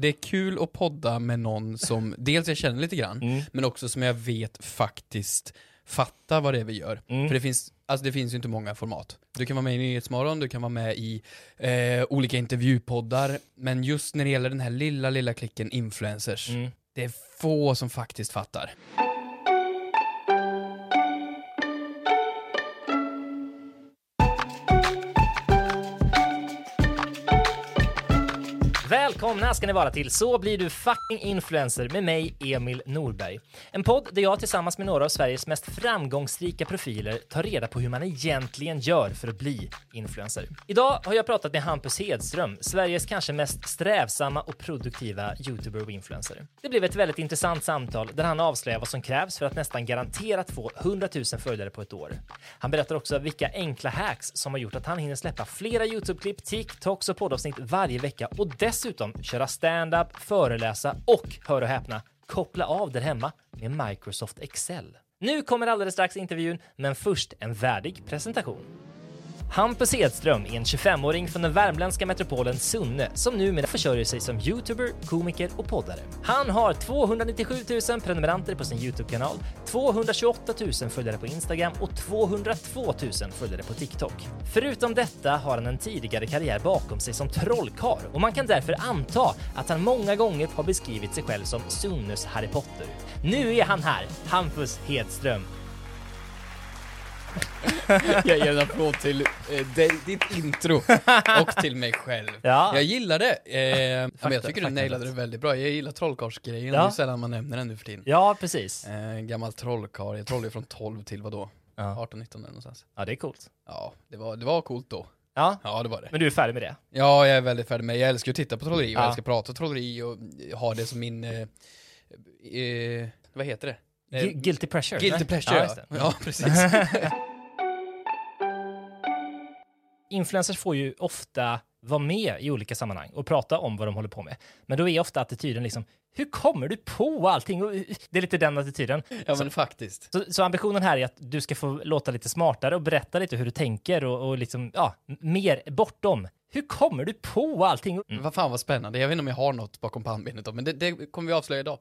Det är kul att podda med någon som dels jag känner lite grann, Mm. men också som jag vet faktiskt fattar vad det är vi gör. Mm. För det finns, alltså det finns ju inte många format. Du kan vara med i Nyhetsmorgon, du kan vara med i eh, olika intervjupoddar, men just när det gäller den här lilla, lilla klicken influencers, Mm. det är få som faktiskt fattar. Välkomna ska ni vara till Så blir du fucking influencer med mig, Emil Norberg. En podd där jag tillsammans med några av Sveriges mest framgångsrika profiler tar reda på hur man egentligen gör för att bli influencer. Idag har jag pratat med Hampus Hedström, Sveriges kanske mest strävsamma och produktiva youtuber och influencer. Det blev ett väldigt intressant samtal där han avslöjar vad som krävs för att nästan garanterat få 100 000 följare på ett år. Han berättar också vilka enkla hacks som har gjort att han hinner släppa flera YouTube-klipp, TikToks och poddavsnitt varje vecka och dessutom köra stand-up, föreläsa och, hör och häpna, koppla av där hemma med Microsoft Excel. Nu kommer alldeles strax intervjun, men först en värdig presentation. Hampus Hedström är en 25-åring från den värmländska metropolen Sunne som numera försörjer sig som youtuber, komiker och poddare. Han har 297 000 prenumeranter på sin YouTube-kanal, 228 000 följare på Instagram och 202 000 följare på TikTok. Förutom detta har han en tidigare karriär bakom sig som trollkarl och man kan därför anta att han många gånger har beskrivit sig själv som Sunnes Harry Potter. Nu är han här, Hampus Hedström. Jag ger en applåd till eh, dig, ditt intro och till mig själv. Ja. Jag gillar det. Eh, men jag tycker du nailade det väldigt bra. Jag gillar trollkarlsgrejen, Ja. det är sällan man nämner den nu för tiden. Ja, precis. Eh, gammal trollkarl, jag trollade från 12 till vad då? Ja. 18-19 eller någonstans. Ja, det är coolt. Ja, det var, det var coolt då. Ja, Ja, det var det. men du är färdig med det? Ja, jag är väldigt färdig med Jag älskar att titta på trolleri, och Ja. jag älskar att prata trolleri och ha det som min... Eh, eh, vad heter det? Eh, Gu- Guilty pleasure? Guilty nej? pleasure, ja. ja. precis. Influencers får ju ofta vara med i olika sammanhang och prata om vad de håller på med. Men då är ofta attityden liksom, hur kommer du på allting? Och, Det är lite den attityden. ja, men faktiskt. Så, så ambitionen här är att du ska få låta lite smartare och berätta lite hur du tänker och, och liksom, ja, mer bortom. Hur kommer du på allting? Mm. Vad fan vad spännande. Jag vet inte om jag har något bakom pannbenet då, men det, det kommer vi avslöja idag.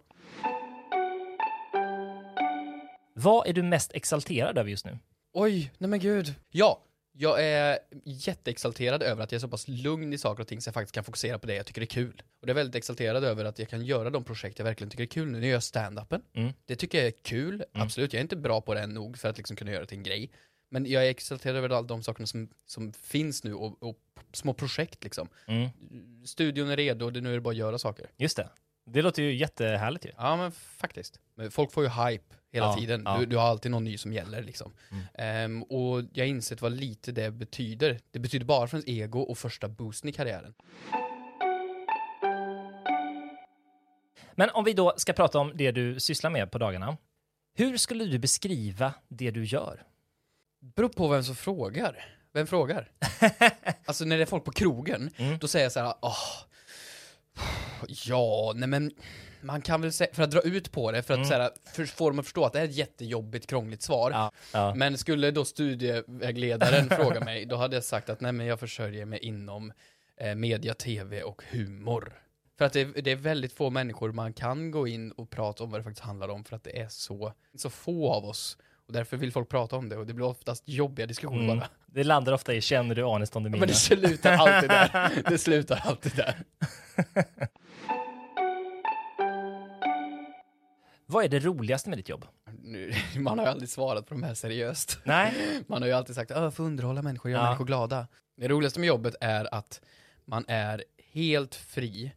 Vad är du mest exalterad över just nu? Oj, nej men gud. Ja, jag är jätteexalterad över att jag är så pass lugn i saker och ting så jag faktiskt kan fokusera på det jag tycker är kul. Och det är väldigt exalterad över att jag kan göra de projekt jag verkligen tycker är kul nu när jag gör stand-upen. Mm. Det tycker jag är kul, absolut. Jag är inte bra på det än nog för att liksom kunna göra det till en grej. Men jag är exalterad över alla de sakerna som, som finns nu och, och små projekt liksom. Mm. Studion är redo och det nu är det bara att göra saker. Just det. Det låter ju jättehärligt ju. Ja men faktiskt. Men folk får ju hype hela Ja, tiden. ja. Du, du har alltid någon ny som gäller liksom. Ehm, och jag har insett vad lite det betyder. Det betyder bara för ens ego och första boosten i karriären. Men om vi då ska prata om det du sysslar med på dagarna. Hur skulle du beskriva det du gör? Beror på vem som frågar. Vem frågar? alltså när det är folk på krogen, Mm. då säger jag så här, åh, ja, nej men man kan väl säga, för att dra ut på det, för att så här, för, få dem att förstå att det är ett jättejobbigt, krångligt svar. Ja, ja. Men skulle då studievägledaren fråga mig, då hade jag sagt att nej men jag försörjer mig inom eh, media, tv och humor. För att det, det är väldigt få människor man kan gå in och prata om vad det faktiskt handlar om, för att det är så, så få av oss. Och därför vill folk prata om det, och det blir oftast jobbiga diskussioner Mm. bara. Det landar ofta i känner du Anis Don Men Demina? det slutar alltid där. Det slutar alltid där. Vad är det roligaste med ditt jobb? Nu, man har ju aldrig svarat på de här seriöst. Nej. Man har ju alltid sagt att jag får underhålla människor, göra Ja. människor glada. Det roligaste med jobbet är att man är helt fri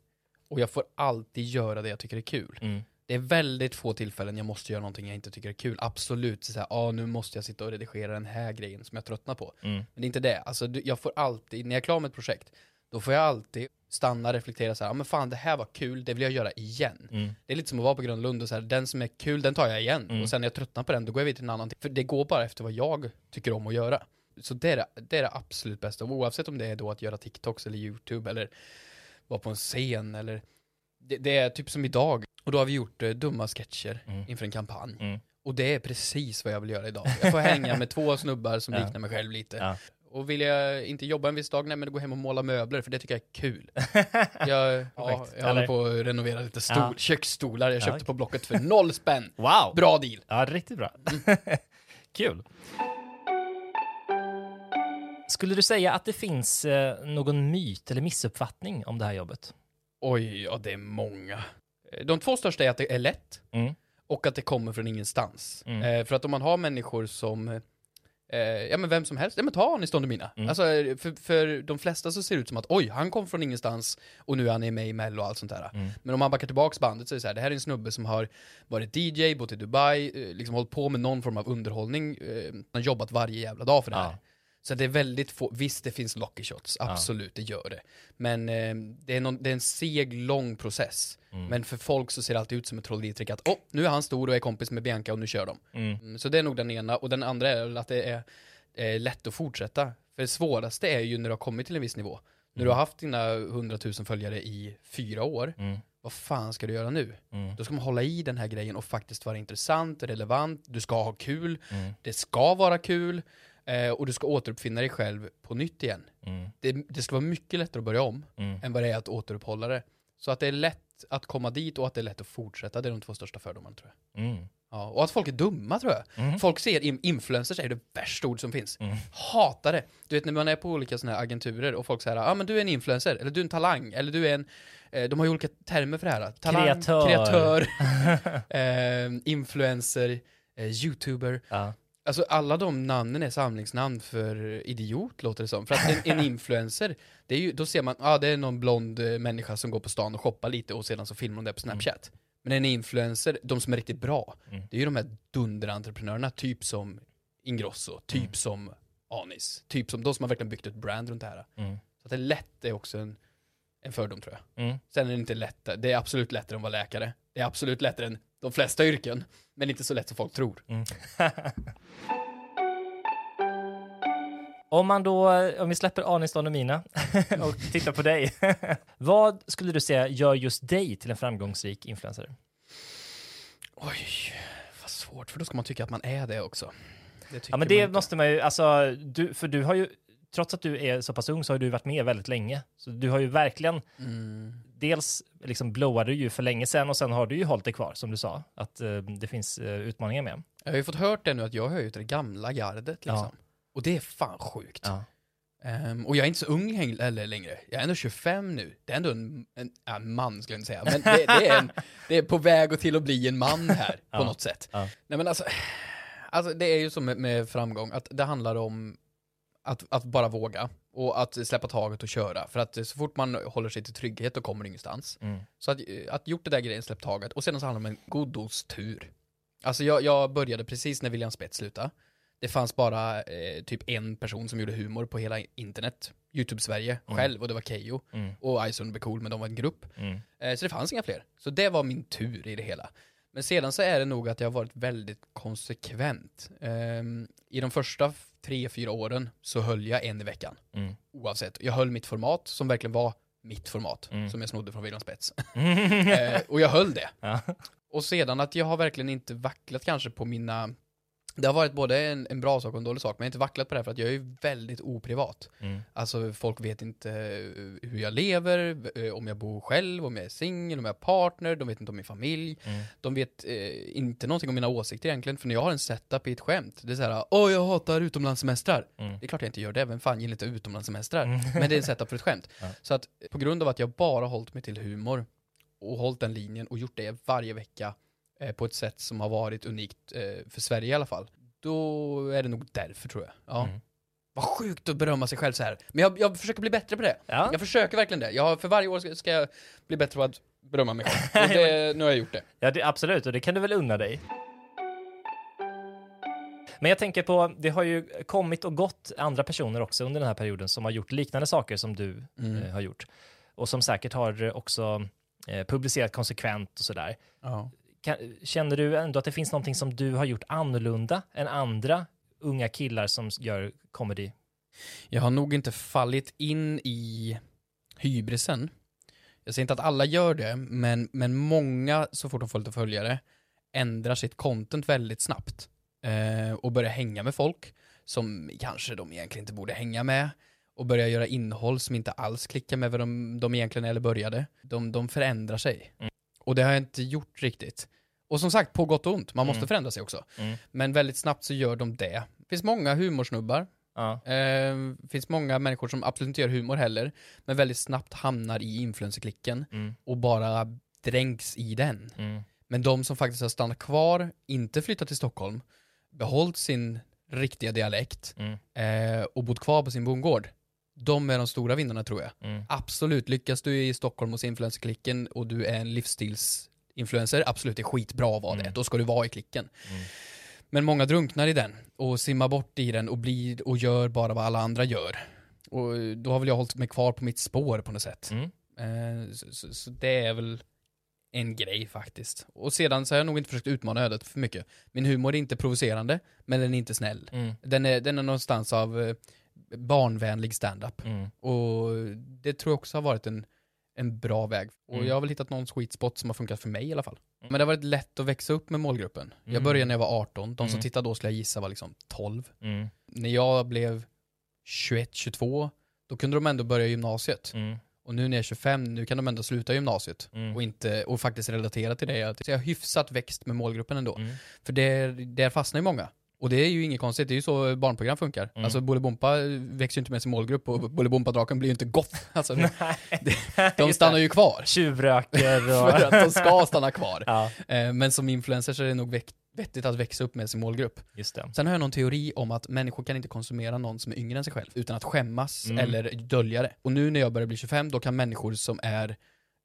och jag får alltid göra det jag tycker är kul. Mm. Det är väldigt få tillfällen jag måste göra någonting jag inte tycker är kul. Absolut, så här, ah, nu måste jag sitta och redigera den här grejen som jag tröttnar på. Mm. Men det är inte det. Alltså, jag får alltid, när jag är klar med ett projekt, då får jag alltid stanna, reflektera så här, ja men fan det här var kul, det vill jag göra igen. Mm. Det är lite som att vara på Gröna Lund och så här, den som är kul, den tar jag igen. Mm. Och sen när jag tröttnar på den, då går jag vidare till en annan. För det går bara efter vad jag tycker om att göra. Så det är det, det, är det absolut bästa, oavsett om det är då att göra TikToks eller YouTube eller vara på en scen eller det, det är typ som idag, och då har vi gjort eh, dumma sketcher Mm. inför en kampanj. Mm. Och det är precis vad jag vill göra idag. Jag får hänga med två snubbar som Ja. liknar mig själv lite. Ja. Och vill jag inte jobba en viss dag, nej men då gå hem och måla möbler, för det tycker jag är kul. Jag, ja, jag håller på att renovera lite stol, Ja. köksstolar, jag Ja, köpte okej. på Blocket för noll spänn. Wow! Bra deal. Ja, riktigt bra. Kul. Skulle du säga att det finns eh, någon myt eller missuppfattning om det här jobbet? Oj, ja det är många. De två största är att det är lätt Mm. och att det kommer från ingenstans. Mm. Eh, för att om man har människor som, eh, ja men vem som helst, ja men ta Anis Don Demina. Mm. Alltså för, för de flesta så ser det ut som att oj, han kom från ingenstans och nu är han med i Mello och allt sånt där. Mm. Men om man backar tillbaks bandet så är det så här, det här är en snubbe som har varit DJ, bott i Dubai, eh, liksom hållit på med någon form av underhållning, eh, han har jobbat varje jävla dag för det här. Ja. Så det är väldigt få, visst det finns lucky shots, absolut det gör det. Men eh, det, är någon, det är en seg, lång process. Mm. Men för folk så ser det alltid ut som ett trolleritrick att åh, nu är han stor och är kompis med Bianca och nu kör de. Mm. Mm, Så det är nog den ena, och den andra är att det är eh, lätt att fortsätta. För det svåraste är ju när du har kommit till en viss nivå. När du har haft dina 100 000 följare i fyra år, Mm. vad fan ska du göra nu? Mm. Då ska man hålla i den här grejen och faktiskt vara intressant, relevant, du ska ha kul, Mm. det ska vara kul, eh, och du ska återuppfinna dig själv på nytt igen. Mm. Det, det ska vara mycket lättare att börja om Mm. än vad det är att återuppehålla det. Så att det är lätt att komma dit och att det är lätt att fortsätta, det är de två största fördomarna tror jag. Mm. Ja, och att folk är dumma tror jag. Mm. Folk ser in- influencers är det värsta ord som finns. Mm. Hatar det. Du vet när man är på olika sådana här agenturer och folk säger ja ah, men du är en influencer, eller du är en talang, eller du är en, eh, de har ju olika termer för det här. Talang, Kreatör. kreatör eh, influencer, eh, youtuber. Ja. Alltså alla de namnen är samlingsnamn för idiot låter det som. För att en, en influencer, det är ju, då ser man, ja ah, det är någon blond eh, människa som går på stan och shoppar lite och sedan så filmar hon det på Snapchat. Men en influencer, de som är riktigt bra, Mm. det är ju de här dunderentreprenörerna, typ som Ingrosso, typ Mm. som Anis, typ som de som har verkligen byggt ett brand runt det här. Mm. Så att det är lätt är också en, en fördom tror jag. Mm. Sen är det inte lätt, det är absolut lättare än att vara läkare. Det är absolut lättare än de flesta yrken, men inte så lätt som folk tror. Mm. Om man då, om vi släpper Anis Don och Mina och tittar på dig. Vad skulle du säga gör just dig till en framgångsrik influencer? Oj, vad svårt, för då ska man tycka att man är det också. Det Ja, men man det inte. måste man ju, alltså, du, för du har ju, trots att du är så pass ung så har du varit med väldigt länge. Så du har ju verkligen, Mm. Dels liksom blowade du ju för länge sedan och sen har du ju hållit dig kvar, som du sa, att eh, det finns eh, utmaningar med. Jag har ju fått hört det nu att jag hör ju till det gamla gardet liksom. Ja. Och det är fan sjukt. Ja. Ehm, och jag är inte så ung eller längre. Jag är ändå 25 nu. Det är ändå en, en, en man skulle jag inte säga. Men det, det, är en, det är på väg att till att bli en man här på Ja. något sätt. Nej men alltså, alltså det är ju så med, med framgång att det handlar om att, att bara våga och att släppa taget och köra. För att så fort man håller sig till trygghet då kommer det ingenstans. Mm. Så att, att gjort det där grejen, släppt taget och sedan så handlar det om en god dos tur. Alltså jag, jag började precis när William Spets slutade. Det fanns bara eh, typ en person som gjorde humor på hela internet. YouTube-Sverige själv och det var Kejo. Mm. Och Ison Cool men de var en grupp. Mm. Eh, så det fanns inga fler. Så det var min tur i det hela. Men sedan så är det nog att jag har varit väldigt konsekvent. Ehm, I de första tre, fyra åren så höll jag en i veckan. Mm. Oavsett. Jag höll mitt format som verkligen var mitt format. Mm. Som jag snodde från William Spets. eh, och jag höll det. Ja. Och sedan att jag har verkligen inte vacklat kanske på mina det har varit både en, en bra sak och en dålig sak, men jag har inte vacklat på det här för att jag är ju väldigt oprivat. Mm. Alltså folk vet inte eh, hur jag lever, eh, om jag bor själv, om jag är singel, om jag har partner, de vet inte om min familj. Mm. De vet eh, inte någonting om mina åsikter egentligen, för när jag har en setup i ett skämt, det är såhär Åh, jag hatar utomlandssemestrar. Mm. Det är klart jag inte gör det, vem fan gillar inte utomlandssemestrar? Men det är en setup för ett skämt. Ja. Så att på grund av att jag bara hållit mig till humor och hållit den linjen och gjort det varje vecka eh, på ett sätt som har varit unikt eh, för Sverige i alla fall, då är det nog därför tror jag. Ja. Mm. Vad sjukt att berömma sig själv så här. Men jag, jag försöker bli bättre på det. Ja. Jag försöker verkligen det. Jag, för varje år ska, ska jag bli bättre på att berömma mig själv. Och det, nu har jag gjort det. Ja, det, absolut, och det kan du väl unna dig. Men jag tänker på, det har ju kommit och gått andra personer också under den här perioden som har gjort liknande saker som du Mm. eh, har gjort. Och som säkert har också eh, publicerat konsekvent och sådär. Ja. Kan, känner du ändå att det finns någonting som du har gjort annorlunda än andra unga killar som gör comedy? Jag har nog inte fallit in i hybrisen. Jag säger inte att alla gör det, men, men många, så fort de får lite följare, ändrar sitt content väldigt snabbt. Eh, och börjar hänga med folk som kanske de egentligen inte borde hänga med. Och börjar göra innehåll som inte alls klickar med vad de, de egentligen eller började. De, de förändrar sig. Mm. Och det har jag inte gjort riktigt. Och som sagt, på gott och ont, man måste Mm. förändra sig också. Mm. Men väldigt snabbt så gör de det. Det finns många humorsnubbar Ja. Eh, finns många människor som absolut inte gör humor heller, men väldigt snabbt hamnar i influencerklicken Mm. och bara dränks i den. Mm. Men de som faktiskt har stannat kvar, inte flyttat till Stockholm, behållit sin riktiga dialekt Mm. eh, och bott kvar på sin bondgård, de är de stora vinnarna tror jag. Mm. Absolut, lyckas du i Stockholm hos influencerklicken och du är en livsstilsinfluencer, absolut det är skitbra att vara det, Mm. då ska du vara i klicken. Mm. Men många drunknar i den och simmar bort i den och blir och gör bara vad alla andra gör. Och då har väl jag hållit mig kvar på mitt spår på något sätt. Mm. Eh, så, så, så det är väl en grej faktiskt. Och sedan så har jag nog inte försökt utmana ödet för mycket. Min humor är inte provocerande, men den är inte snäll. Mm. Den är, den är någonstans av eh, barnvänlig standup. Mm. Och det tror jag också har varit en, en bra väg. Och Mm. jag har väl hittat någon sweet spot som har funkat för mig i alla fall. Mm. Men det har varit lätt att växa upp med målgruppen. Jag Mm. började när jag var 18, de som Mm. tittade då skulle jag gissa var liksom 12. Mm. När jag blev 21, 22, då kunde de ändå börja gymnasiet. Och nu när jag är 25, nu kan de ändå sluta gymnasiet. Mm. Och, inte, och faktiskt relatera till det. Så jag har hyfsat växt med målgruppen ändå. Mm. För där, där fastnar ju många. Och det är ju inget konstigt, det är ju så barnprogram funkar. Mm. Alltså Bolibompa växer ju inte med sin målgrupp och Bolibompa-draken blir ju inte gott. Alltså, de, de Just stannar det. ju kvar. Tjuvröker och... För att de ska stanna kvar. ja, Eh, Men som influencer så är det nog vettigt att växa upp med sin målgrupp. just det. Sen har jag någon teori om att människor kan inte konsumera någon som är yngre än sig själv utan att skämmas Mm. eller dölja det. Och nu när jag börjar bli 25, då kan människor som är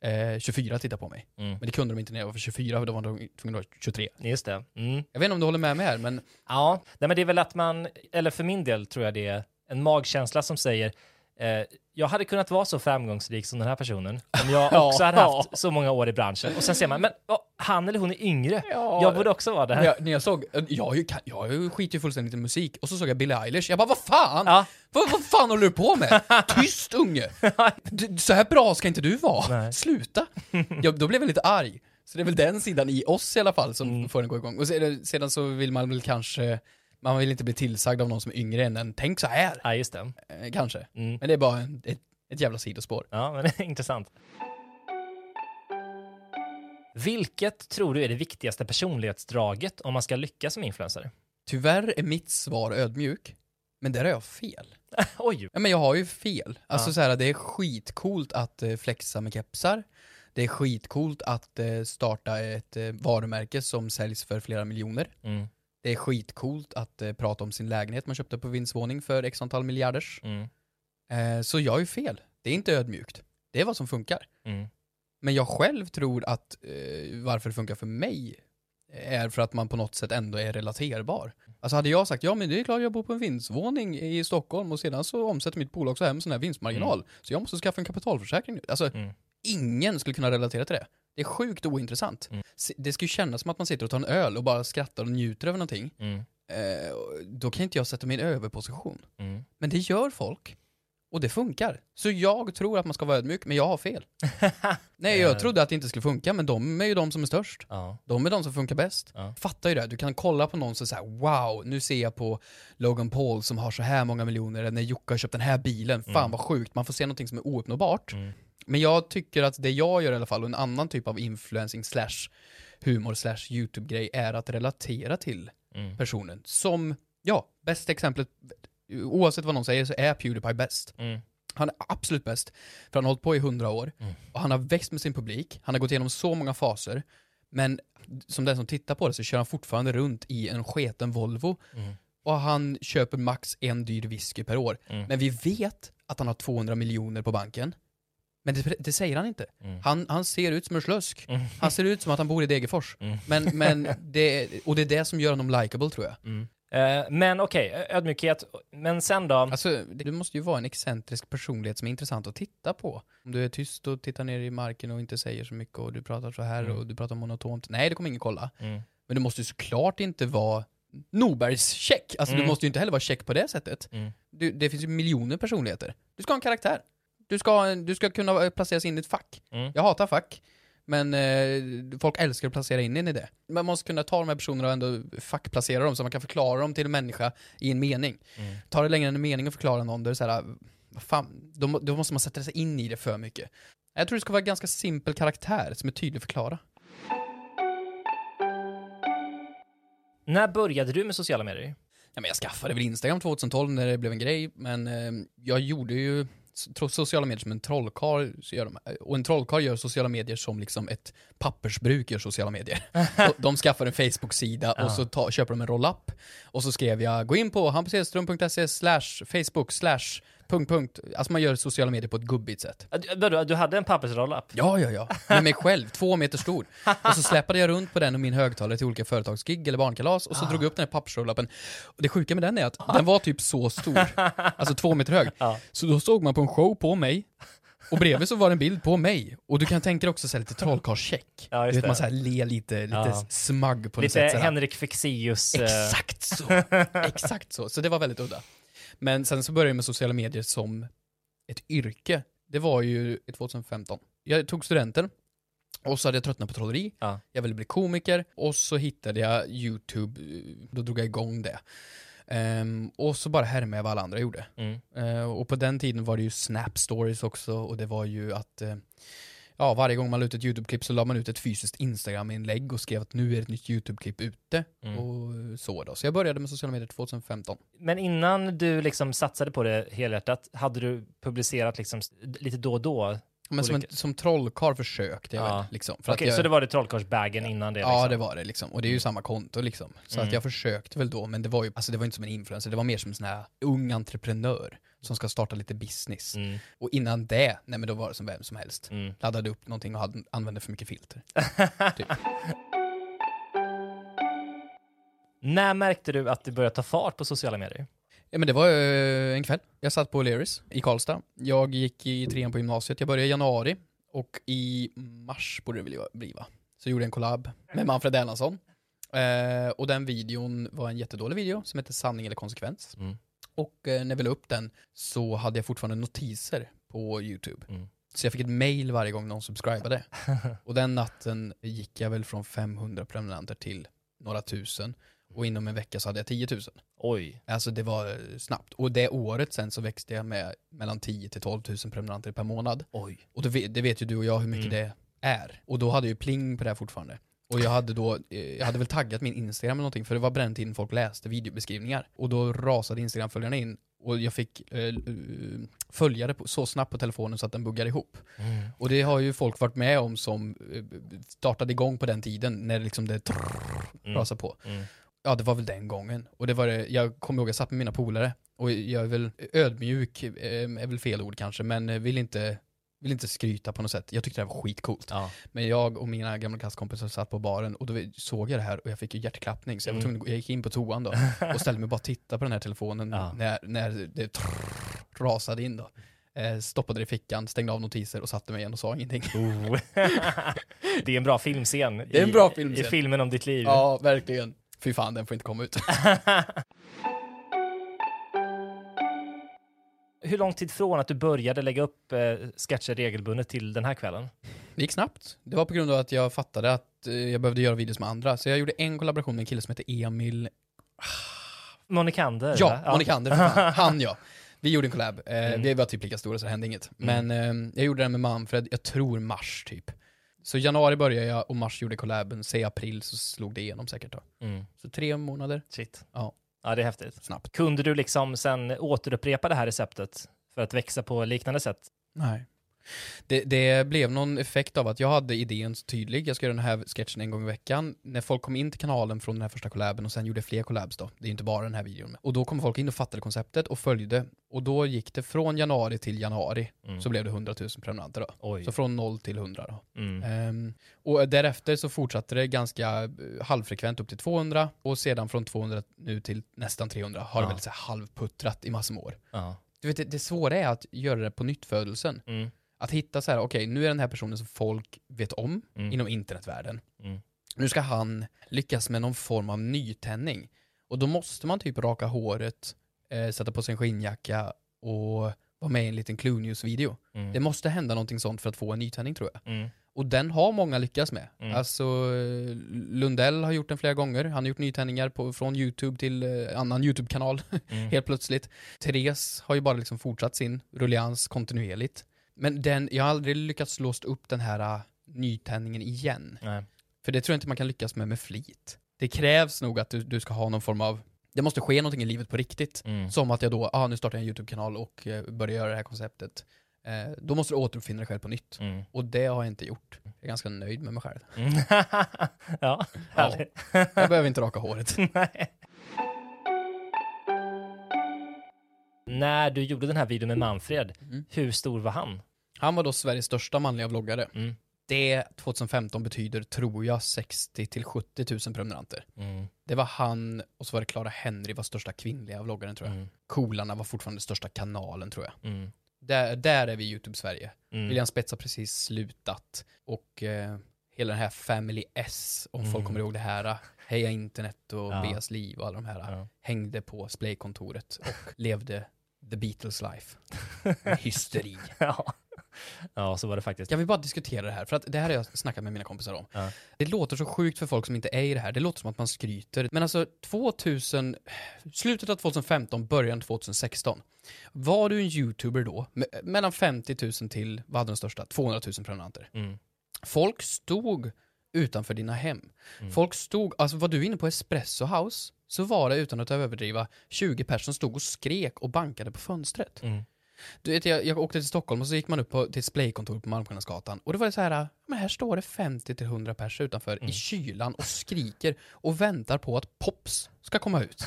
eh, 24 titta på mig. Mm. Men det kunde de inte när jag var 24, för då var de tvungna att vara 23. Just det. Mm. Jag vet inte om du håller med mig här, men Ja, nej, men det är väl att man, eller för min del tror jag det är en magkänsla som säger jag hade kunnat vara så framgångsrik som den här personen om jag Ja. också hade haft så många år i branschen. Och sen ser man, men oh, han eller hon är yngre. Ja. jag borde också vara det. när jag, när jag såg, jag, ju- kan- jag skiter ju fullständigt i musik, och så såg jag Billie Eilish, jag bara vad fan? Ja. Vad, vad fan håller du på med? Tyst unge! Du, så här bra ska inte du vara. Nej. Sluta! Jag, då blev jag lite arg. Så det är väl den sidan i oss i alla fall som Mm. får den gå igång. Och sedan, sedan så vill man väl kanske, man vill inte bli tillsagd av någon som är yngre än en, tänk så här. Ja, just det. Eh, kanske. Mm. Men det är bara en, ett, ett jävla sidospår. Ja, men det är intressant. Vilket tror du är det viktigaste personlighetsdraget om man ska lyckas som influencer? Tyvärr är mitt svar ödmjuk, men där har jag fel. Oj! Ja, men jag har ju fel. Alltså Ja. så här, det är skitcoolt att eh, flexa med kepsar. Det är skitcoolt att eh, starta ett varumärke som säljs för flera miljoner. Mm, Det är skitcoolt att eh, prata om sin lägenhet man köpte på vindsvåning för x antal miljarders. mm, Eh, så jag är fel. Det är inte ödmjukt. Det är vad som funkar. mm, Men jag själv tror att eh, varför det funkar för mig är för att man på något sätt ändå är relaterbar. Alltså hade jag sagt ja men det är klart jag bor på en vindsvåning i Stockholm och sedan så omsätter mitt bolag så här med sån här vinstmarginal. Så jag måste skaffa en kapitalförsäkring nu. Alltså Mm. ingen skulle kunna relatera till det. Det är sjukt ointressant. Mm. Det ska ju kännas som att man sitter och tar en öl och bara skrattar och njuter över någonting. mm, Eh, då kan inte jag sätta mig i en överposition. mm. Men det gör folk. Och det funkar. Så jag tror att man ska vara ödmjuk, men jag har fel. Nej, jag Eh. trodde att det inte skulle funka, men de är ju de som är störst. Ja. De är de som funkar bäst. Ja. Fattar ju det. Du kan kolla på någon som säger wow, nu ser jag på Logan Paul som har så här många miljoner, eller när Jocke har köpt den här bilen, fan Mm. vad sjukt. Man får se någonting som är ouppnåbart. Mm. Men jag tycker att det jag gör i alla fall, och en annan typ av influencing slash humor slash YouTube-grej, är att relatera till Mm. personen. Som, ja, bästa exemplet, oavsett vad någon säger så är Pewdiepie bäst. Mm. Han är absolut bäst, för han har hållit på i hundra år. Mm. Och han har växt med sin publik, han har gått igenom så många faser. Men som den som tittar på det så kör han fortfarande runt i en sketen Volvo. Mm. Och han köper max en dyr whisky per år. Mm. Men vi vet att han har 200 miljoner på banken. Men det, det säger han inte. Mm. Han, han ser ut som en slösk. Mm. Han ser ut som att han bor i Degerfors. Mm. Men, men det, och det är det som gör honom likable tror jag. Eh, men okej, ödmjukhet. Men sen då? Alltså, du måste ju vara en excentrisk personlighet som är intressant att titta på. Om du är tyst och tittar ner i marken och inte säger så mycket och du pratar så här Mm. och du pratar monotont. Nej, det kommer ingen kolla. Mm. Men du måste ju såklart inte vara Norbergs check. Alltså Mm. du måste ju inte heller vara check på det sättet. Mm. Du, det finns ju miljoner personligheter. Du ska ha en karaktär. Du ska, du ska kunna placeras in i ett fack. Mm. Jag hatar fack. Men eh, folk älskar att placera in en i det. Man måste kunna ta de här personerna och ändå fackplacera dem så man kan förklara dem till en människa i en mening. Mm. Tar det längre än en mening att förklara någon, då är det såhär, vad fan, då, då måste man sätta sig in i det för mycket. Jag tror det ska vara en ganska simpel karaktär som är tydlig att förklara. När började du med sociala medier? Ja, men jag skaffade väl Instagram 2012 när det blev en grej, men eh, jag gjorde ju sociala medier som en trollkarl gör de, och en trollkarl gör sociala medier som liksom ett pappersbruk gör sociala medier. de, de skaffar en Facebook-sida och så ta, köper de en roll-up och så skrev jag gå in på hampussedström.se slash Facebook slash punkt punkt. Alltså man gör sociala medier på ett gubbigt sätt. Ah, Du, du hade en pappersroll-up? Ja, ja, ja. Med mig själv, två meter stor. Och så släpade jag runt på den och min högtalare till olika företagsgig eller barnkalas och så drog jag upp den här pappersrullapen. Och det sjuka med den är att den var typ så stor, alltså två meter hög. Ja. Så då såg man på en show på mig, och bredvid så var det en bild på mig. Och du kan tänka dig också så lite trollkarlscheck. Ja, du vet det. man så här ler lite, lite Ja. smagg på något Lite sätt. så här. Henrik Fexeus... eh, Exakt så! Exakt så. Så det var väldigt udda. Men sen så började jag med sociala medier som ett yrke. Det var ju i 2015. Jag tog studenten och så hade jag tröttnat på trolleri. Ja. Jag ville bli komiker och så hittade jag YouTube. Då drog jag igång det. Ehm, och så bara härmade jag vad alla andra gjorde. Mm. Eh, och på den tiden var det ju Snap Stories också och det var ju att eh, Ja, varje gång man la ut ett YouTube-klipp så la man ut ett fysiskt Instagram-inlägg och skrev att nu är ett nytt YouTube-klipp ute. Mm. Och så då. Så jag började med sociala medier 2015. Men innan du liksom satsade på det helhjärtat, hade du publicerat liksom lite då och då? Men som, en, som trollkarl försökte jag Ja. väl, liksom. För att jag, så det var det trollkarlsbagen innan det? Ja, liksom. det var det liksom. Och det är ju samma konto liksom. Så Mm. att jag försökte väl då, men det var ju, alltså det var inte som en influencer, det var mer som en sån här ung entreprenör som ska starta lite business. Mm, Och innan det, nej men då var det som vem som helst. mm. Laddade upp någonting och hade, använde för mycket filter. typ. När märkte du att det började ta fart på sociala medier? Ja men det var eh, en kväll. Jag satt på O'Learys i Karlstad. Jag gick i trean på gymnasiet. Jag började i januari och i mars borde det väl bli va? Så gjorde jag en collab med Manfred Erlandsson. Eh, och den videon var en jättedålig video som hette Sanning eller konsekvens. Mm. Och eh, när vi la upp den så hade jag fortfarande notiser på YouTube. Mm. Så jag fick ett mail varje gång någon subscribade. och den natten gick jag väl från 500 prenumeranter till några tusen. Och inom en vecka så hade jag 10 000. Oj. Alltså det var eh, snabbt. Och det året sen så växte jag med mellan 10 till 12 000 prenumeranter per månad. Oj. Och det vet, det vet ju du och jag hur mycket det är. Och då hade jag ju pling på det här fortfarande. Och jag hade då, eh, jag hade väl taggat min Instagram eller någonting för det var på den tiden folk läste videobeskrivningar. Och då rasade Instagram-följarna in och jag fick eh, eh, följare på, så snabbt på telefonen så att den buggade ihop. Mm. Och det har ju folk varit med om som eh, startade igång på den tiden när liksom det trrrr, rasade på. Mm. Ja, det var väl den gången. Och det var det, jag kommer ihåg, jag satt med mina polare och jag är väl ödmjuk, är väl fel ord kanske, men vill inte, vill inte skryta på något sätt. Jag tyckte det här var skitcoolt. Ja. Men jag och mina gamla klasskompisar satt på baren och då såg jag det här och jag fick ju hjärtklappning. Så jag var Mm. tvungen, jag gick in på toan då och ställde mig och bara titta på den här telefonen Ja. när, när det trrrr, rasade in då. Eh, stoppade det i fickan, stängde av notiser och satte mig igen och sa ingenting. Oh. det är en bra filmscen. Det är en bra filmscen. I filmen om ditt liv. Ja, verkligen. Fy fan, den får inte komma ut. Hur lång tid från att du började lägga upp eh, sketcher regelbundet till den här kvällen? Det gick snabbt. Det var på grund av att jag fattade att eh, jag behövde göra videos med andra. Så jag gjorde en kollaboration med en kille som heter Emil... Monikander? Ja, va? Monikander. Han ja. Vi gjorde en collab. Eh, Mm. Vi var typ lika stora så det hände inget. Men eh, jag gjorde den med Manfred, jag tror mars typ. Så januari började jag och mars gjorde collaben. Säg april så slog det igenom säkert då. Mm. Så tre månader, Shit. Ja. Ja, det är häftigt. snabbt. Kunde du liksom sen återupprepa det här receptet för att växa på liknande sätt? Nej. Det, det blev någon effekt av att jag hade idén så tydlig, jag ska göra den här sketchen en gång i veckan. När folk kom in till kanalen från den här första collaben och sen gjorde fler collabs då, det är ju inte bara den här videon. Och då kom folk in och fattade konceptet och följde. Och då gick det från januari till januari, Mm. så blev det 100 000 prenumeranter då. Oj. Så från 0 till 100 då. Mm. Ehm, och därefter så fortsatte det ganska eh, halvfrekvent upp till 200 och sedan från 200 nu till nästan 300 har det Ja. väl så här halvputtrat i massor med år. Ja. Du vet, det, det svåra är att göra det på nyttfödelsen. Mm. Att hitta så här, okej, nu är den här personen som folk vet om Mm. inom internetvärlden. Mm. Nu ska han lyckas med någon form av nytändning. Och då måste man typ raka håret, eh, sätta på sig en skinnjacka och vara med i en liten Clue News-video. Mm. Det måste hända någonting sånt för att få en nytändning tror jag. Mm. Och den har många lyckats med. Mm. Alltså, Lundell har gjort den flera gånger. Han har gjort nytändningar på, från YouTube till eh, annan YouTube-kanal Mm. helt plötsligt. Therese har ju bara liksom fortsatt sin rullians kontinuerligt. Men den, jag har aldrig lyckats låst upp den här uh, nytändningen igen. Nej. För det tror jag inte man kan lyckas med med flit. Det krävs nog att du, du ska ha någon form av, det måste ske någonting i livet på riktigt. Mm. Som att jag då, ah, nu startar jag en YouTube-kanal och eh, börjar göra det här konceptet. Eh, då måste du återuppfinna dig själv på nytt. Mm. Och det har jag inte gjort. Jag är ganska nöjd med mig själv. Mm. ja, härligt. Jag behöver inte raka håret. Nej. När du gjorde den här videon med Manfred, Mm. hur stor var han? Han var då Sveriges största manliga vloggare. Mm. Det 2015 betyder, tror jag, 60 till 70 000 prenumeranter. Mm. Det var han, och så var det Clara Henry var största kvinnliga vloggaren tror jag. Mm. Coolarna var fortfarande största kanalen tror jag. Mm. Där, där är vi YouTube-Sverige. Mm. William Spets har precis slutat. Och eh, hela den här Family S, om Mm. folk kommer ihåg det här, Heja internet och Ja. Beas liv och alla de här, Ja. hängde på Splaykontoret och levde the Beatles life. Med hysteri. ja. Ja, så var det faktiskt. Jag vill bara diskutera det här, för att det här har jag snackat med mina kompisar om. Ja. Det låter så sjukt för folk som inte är i det här, det låter som att man skryter. Men alltså 2000, slutet av 2015, början 2016. Var du en youtuber då, me- mellan 50 000 till, vad hade den största? 200 000 prenumeranter. Mm. Folk stod utanför dina hem. Mm. Folk stod, alltså var du inne på Espresso House, så var det utan att överdriva 20 personer som stod och skrek och bankade på fönstret. Mm. Du vet, jag, jag åkte till Stockholm och så gick man upp på, till ett splaykontor på Malmskillnadsgatan och det var så här, men här står det 50-100 personer utanför Mm. i kylan och skriker och väntar på att Pops ska komma ut.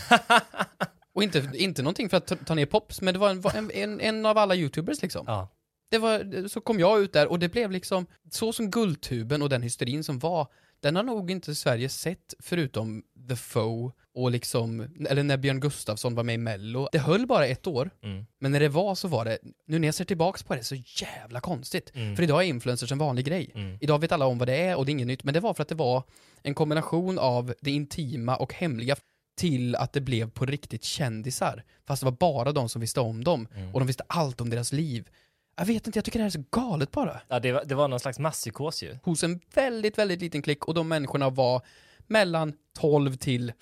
och inte, inte någonting för att ta, ta ner Pops, men det var en, en, en av alla youtubers liksom. Ja. Det var, så kom jag ut där och det blev liksom, så som Guldtuben och den hysterin som var, den har nog inte Sverige sett förutom The Foe och liksom, eller när Björn Gustafsson var med i Mello. Det höll bara ett år, Mm. men när det var så var det, nu när jag ser tillbaks på det, så jävla konstigt. Mm. För idag är influencers en vanlig grej. Mm. Idag vet alla om vad det är och det är inget nytt, men det var för att det var en kombination av det intima och hemliga till att det blev på riktigt kändisar. Fast det var bara de som visste om dem, Mm. och de visste allt om deras liv. Jag vet inte, jag tycker det här är så galet bara. Ja, det var, det var någon slags masspsykos ju. Hos en väldigt, väldigt liten klick och de människorna var mellan 12 till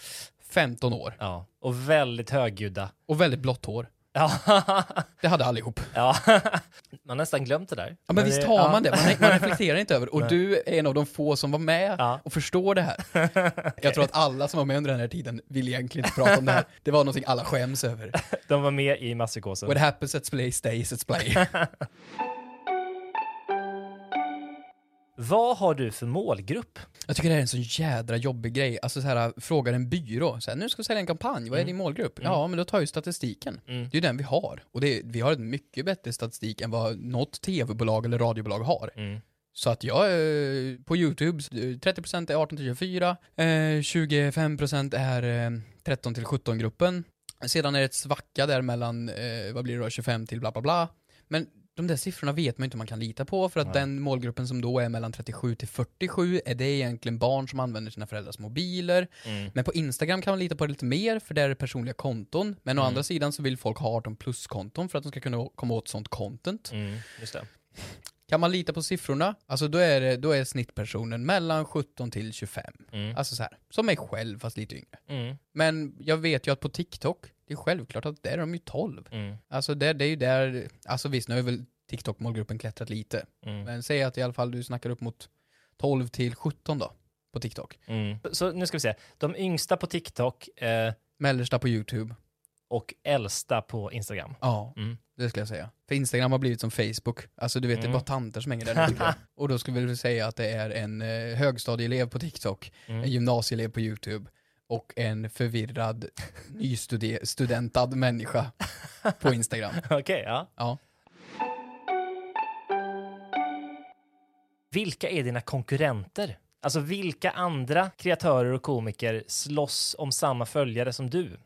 15 år. Ja, och väldigt högljudda. Och väldigt blått hår. Ja, Det hade allihop. ja. man har nästan glömt det där. Ja men visst det- har ja. man det, man, man reflekterar inte över Och Nej. du är en av de få som var med Ja. och förstår det här. Jag tror att alla som var med under den här tiden vill egentligen inte prata om det här. Det var någonting alla skäms över. De var med i masspsykosen. What happens at play stays at play. Vad har du för målgrupp? Jag tycker det här är en så jädra jobbig grej. Alltså så här, frågar en byrå, så här, nu ska vi sälja en kampanj, vad är din målgrupp? Ja, men då tar ju statistiken. Mm. Det är ju den vi har. Och det, vi har en mycket bättre statistik än vad något tv-bolag eller radiobolag har. Mm. Så att jag, eh, på YouTube, eh, 30% är 18 till 24, eh, 25% är eh, 13 till 17 gruppen. Sedan är det ett svacka där mellan, eh, vad blir det då, 25 till bla bla bla. Men de där siffrorna vet man inte om man kan lita på för att Nej. den målgruppen som då är mellan 37 till 47, är det egentligen barn som använder sina föräldrars mobiler? Mm. Men på Instagram kan man lita på det lite mer för där är det personliga konton. Men å Mm. andra sidan så vill folk ha 18 plus-konton för att de ska kunna komma åt sånt content. Mm. Kan man lita på siffrorna? Alltså då är, det, då är snittpersonen mellan 17 till 25. Mm. Alltså så här, som mig själv fast lite yngre. Mm. Men jag vet ju att på TikTok, det är självklart att där är de ju 12. Mm. Alltså det, det är ju där, alltså visst nu har väl TikTok-målgruppen klättrat lite. Mm. Men säg att i alla fall du snackar upp mot 12 till 17 då, på TikTok. Mm. Så nu ska vi se. De yngsta på TikTok, eh, Mellersta på YouTube. och äldsta på Instagram. Ja, Mm. det skulle jag säga. För Instagram har blivit som Facebook. Alltså du vet, det är Mm. bara tanter som hänger där nu. Och då skulle vi säga att det är en eh, högstadieelev på TikTok, Mm. en gymnasieelev på YouTube och en förvirrad, nystudentad människa på Instagram. Okej, ja. Ja. Vilka är dina konkurrenter? Alltså vilka andra kreatörer och komiker slåss om samma följare som du?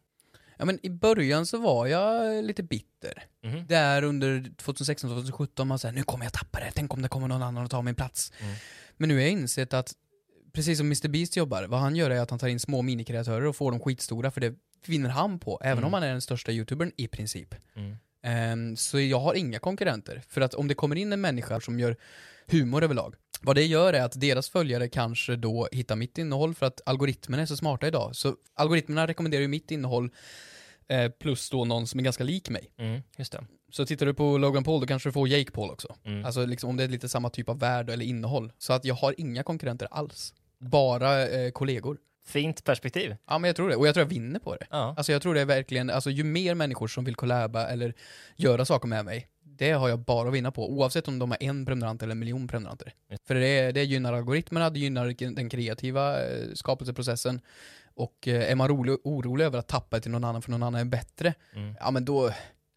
ja, men i början så var jag lite bitter. Mhm. Där under 2016-2017, man säger nu kommer jag tappa det, tänk om det kommer någon annan och tar min plats. Mm. Men nu har jag insett att, precis som Mr Beast jobbar, vad han gör är att han tar in små minikreatörer och får dem skitstora, för det vinner han på, även Mm. om han är den största youtubern i princip. Mm. Ehm, så jag har inga konkurrenter, för att om det kommer in en människa som gör humor överlag, vad det gör är att deras följare kanske då hittar mitt innehåll, för att algoritmerna är så smarta idag. Så algoritmerna rekommenderar ju mitt innehåll, eh, plus då någon som är ganska lik mig. Mm, just det. Så tittar du på Logan Paul, då kanske du får Jake Paul också. Mm. Alltså liksom om det är lite samma typ av värld eller innehåll. Så att jag har inga konkurrenter alls. Bara eh, kollegor. Fint perspektiv. Ja men jag tror det, och jag tror jag vinner på det. Ja. Alltså jag tror det är verkligen, alltså ju mer människor som vill collaba eller göra saker med mig, det har jag bara att vinna på, oavsett om de är en prenumerant eller en miljon prenumeranter. För det, det gynnar algoritmerna, det gynnar den kreativa eh, skapelseprocessen, och eh, är man rolig, orolig över att tappa till någon annan för någon annan är bättre, Mm. ja men då,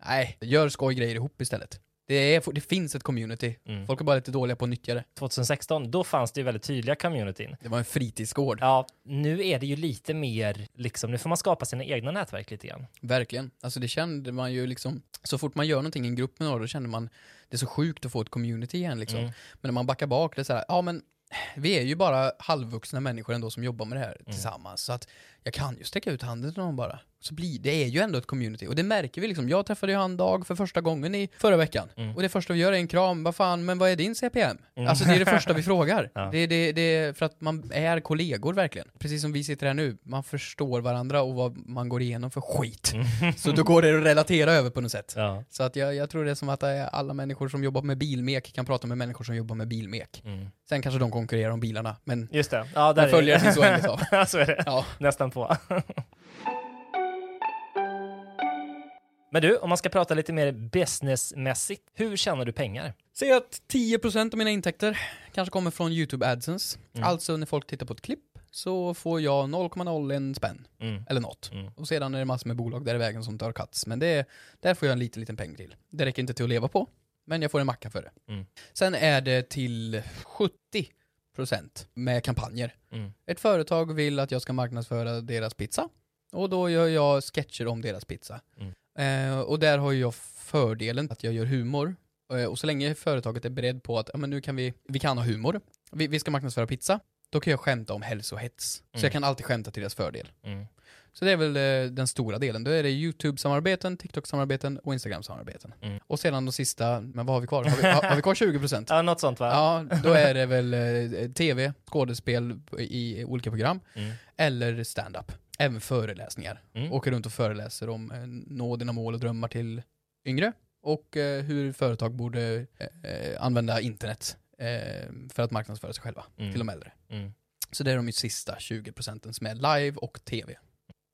nej, gör skojgrejer ihop istället. Det, är, det finns ett community, Mm. folk är bara lite dåliga på att nyttja det. 2016, då fanns det ju väldigt tydliga communityn. Det var en fritidsgård, Ja, nu är det ju lite mer, liksom, nu får man skapa sina egna nätverk lite grann. verkligen. Alltså det kände man ju liksom, så fort man gör någonting i en grupp med några, då kände man, det är så sjukt att få ett community igen liksom. Mm. Men när man backar bak, det är så här, ja men vi är ju bara halvvuxna människor ändå som jobbar med det här tillsammans. Så att jag kan ju sträcka ut handen till någon bara. Så blir, det är ju ändå ett community. Och det märker vi liksom. Jag träffade ju han Dag för första gången i förra veckan. Mm. Och det första vi gör är en kram. Vad fan, men vad är din CPM? Alltså det är det första vi frågar. Ja. Det, det, det för att man är kollegor verkligen. Precis som vi sitter här nu. Man förstår varandra och vad man går igenom för skit. Så då går det att relatera över på något sätt. Ja. Så att jag, jag tror det är som att alla människor som jobbar med bilmek kan prata med människor som jobbar med bilmek. Mm. Sen kanske de konkurrerar om bilarna, men Just det. Ja, där Men följare finns oändligt av. Så är det. ja. Nästan på. Men du, om man ska prata lite mer businessmässigt, hur tjänar du pengar? Säg att 10% av mina intäkter kanske kommer från YouTube AdSense. Mm. Alltså när folk tittar på ett klipp så får jag 0,01 spänn, Mm. eller något. Mm. Och sedan är det massor med bolag där i vägen som tar cuts. Men det, där får jag en liten, liten peng till. Det räcker inte till att leva på, men jag får en macka för det. Mm. Sen är det till 70% med kampanjer. Mm. Ett företag vill att jag ska marknadsföra deras pizza och då gör jag sketcher om deras pizza. Eh, och där har jag fördelen att jag gör humor. Eh, och så länge företaget är beredd på att ja, men nu kan vi, vi kan ha humor, vi, vi ska marknadsföra pizza, då kan jag skämta om hälsohets. Mm. Så jag kan alltid skämta till deras fördel. Mm. Så det är väl eh, den stora delen. Då är det YouTube-samarbeten, TikTok-samarbeten och Instagram-samarbeten. Mm. Och sedan de sista, men vad har vi kvar? Har vi, har, har vi kvar 20%? Ja, något sånt va? Ja, då är det väl eh, tv, skådespel i olika program, Mm. eller stand-up. Även föreläsningar. Mm. Åker runt och föreläser om eh, nå dina mål och drömmar till yngre. Och eh, hur företag borde eh, eh, använda internet eh, för att marknadsföra sig själva Mm. till de äldre. Mm. Så det är de sista 20 procenten som är live och tv.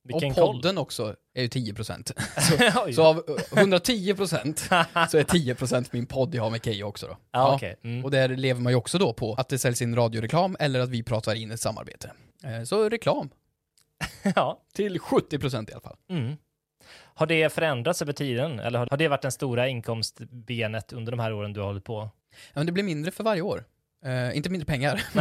Vilken och koll. podden också är ju 10 procent. Oj. Så av eh, 110 procent så är 10 procent min podd jag har med Keyyo också då. ja, okej. Mm. Och där lever man ju också då på att det säljs in radioreklam eller att vi pratar in ett samarbete. Eh, Så reklam, ja. till 70% i alla fall. Mm. Har det förändrats över tiden? Eller har- det varit den stora inkomstbenet under de här åren du har hållit på? Ja, men det blir mindre för varje år. Eh, inte mindre pengar,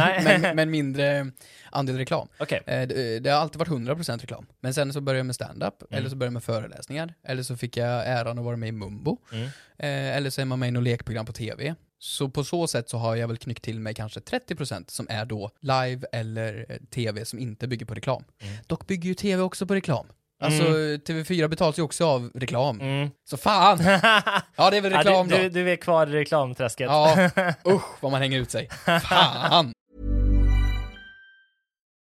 men, men mindre andel reklam. Okej. Eh, det, det har alltid varit 100% reklam. Men sen så började jag med stand-up, eller så började jag med föreläsningar, eller så fick jag äran att vara med i Mumbo, Mm. eh, eller så är man med i något lekprogram på TV. Så på så sätt så har jag väl knyckt till mig kanske 30% som är då live eller eh, TV som inte bygger på reklam. Mm. Dock bygger ju TV också på reklam. Alltså TV4 betalas ju också av reklam. Mm. Så fan! Ja det är väl reklam ja, då. du, du, du är kvar i reklamträsket. Ja, usch vad man hänger ut sig. Fan!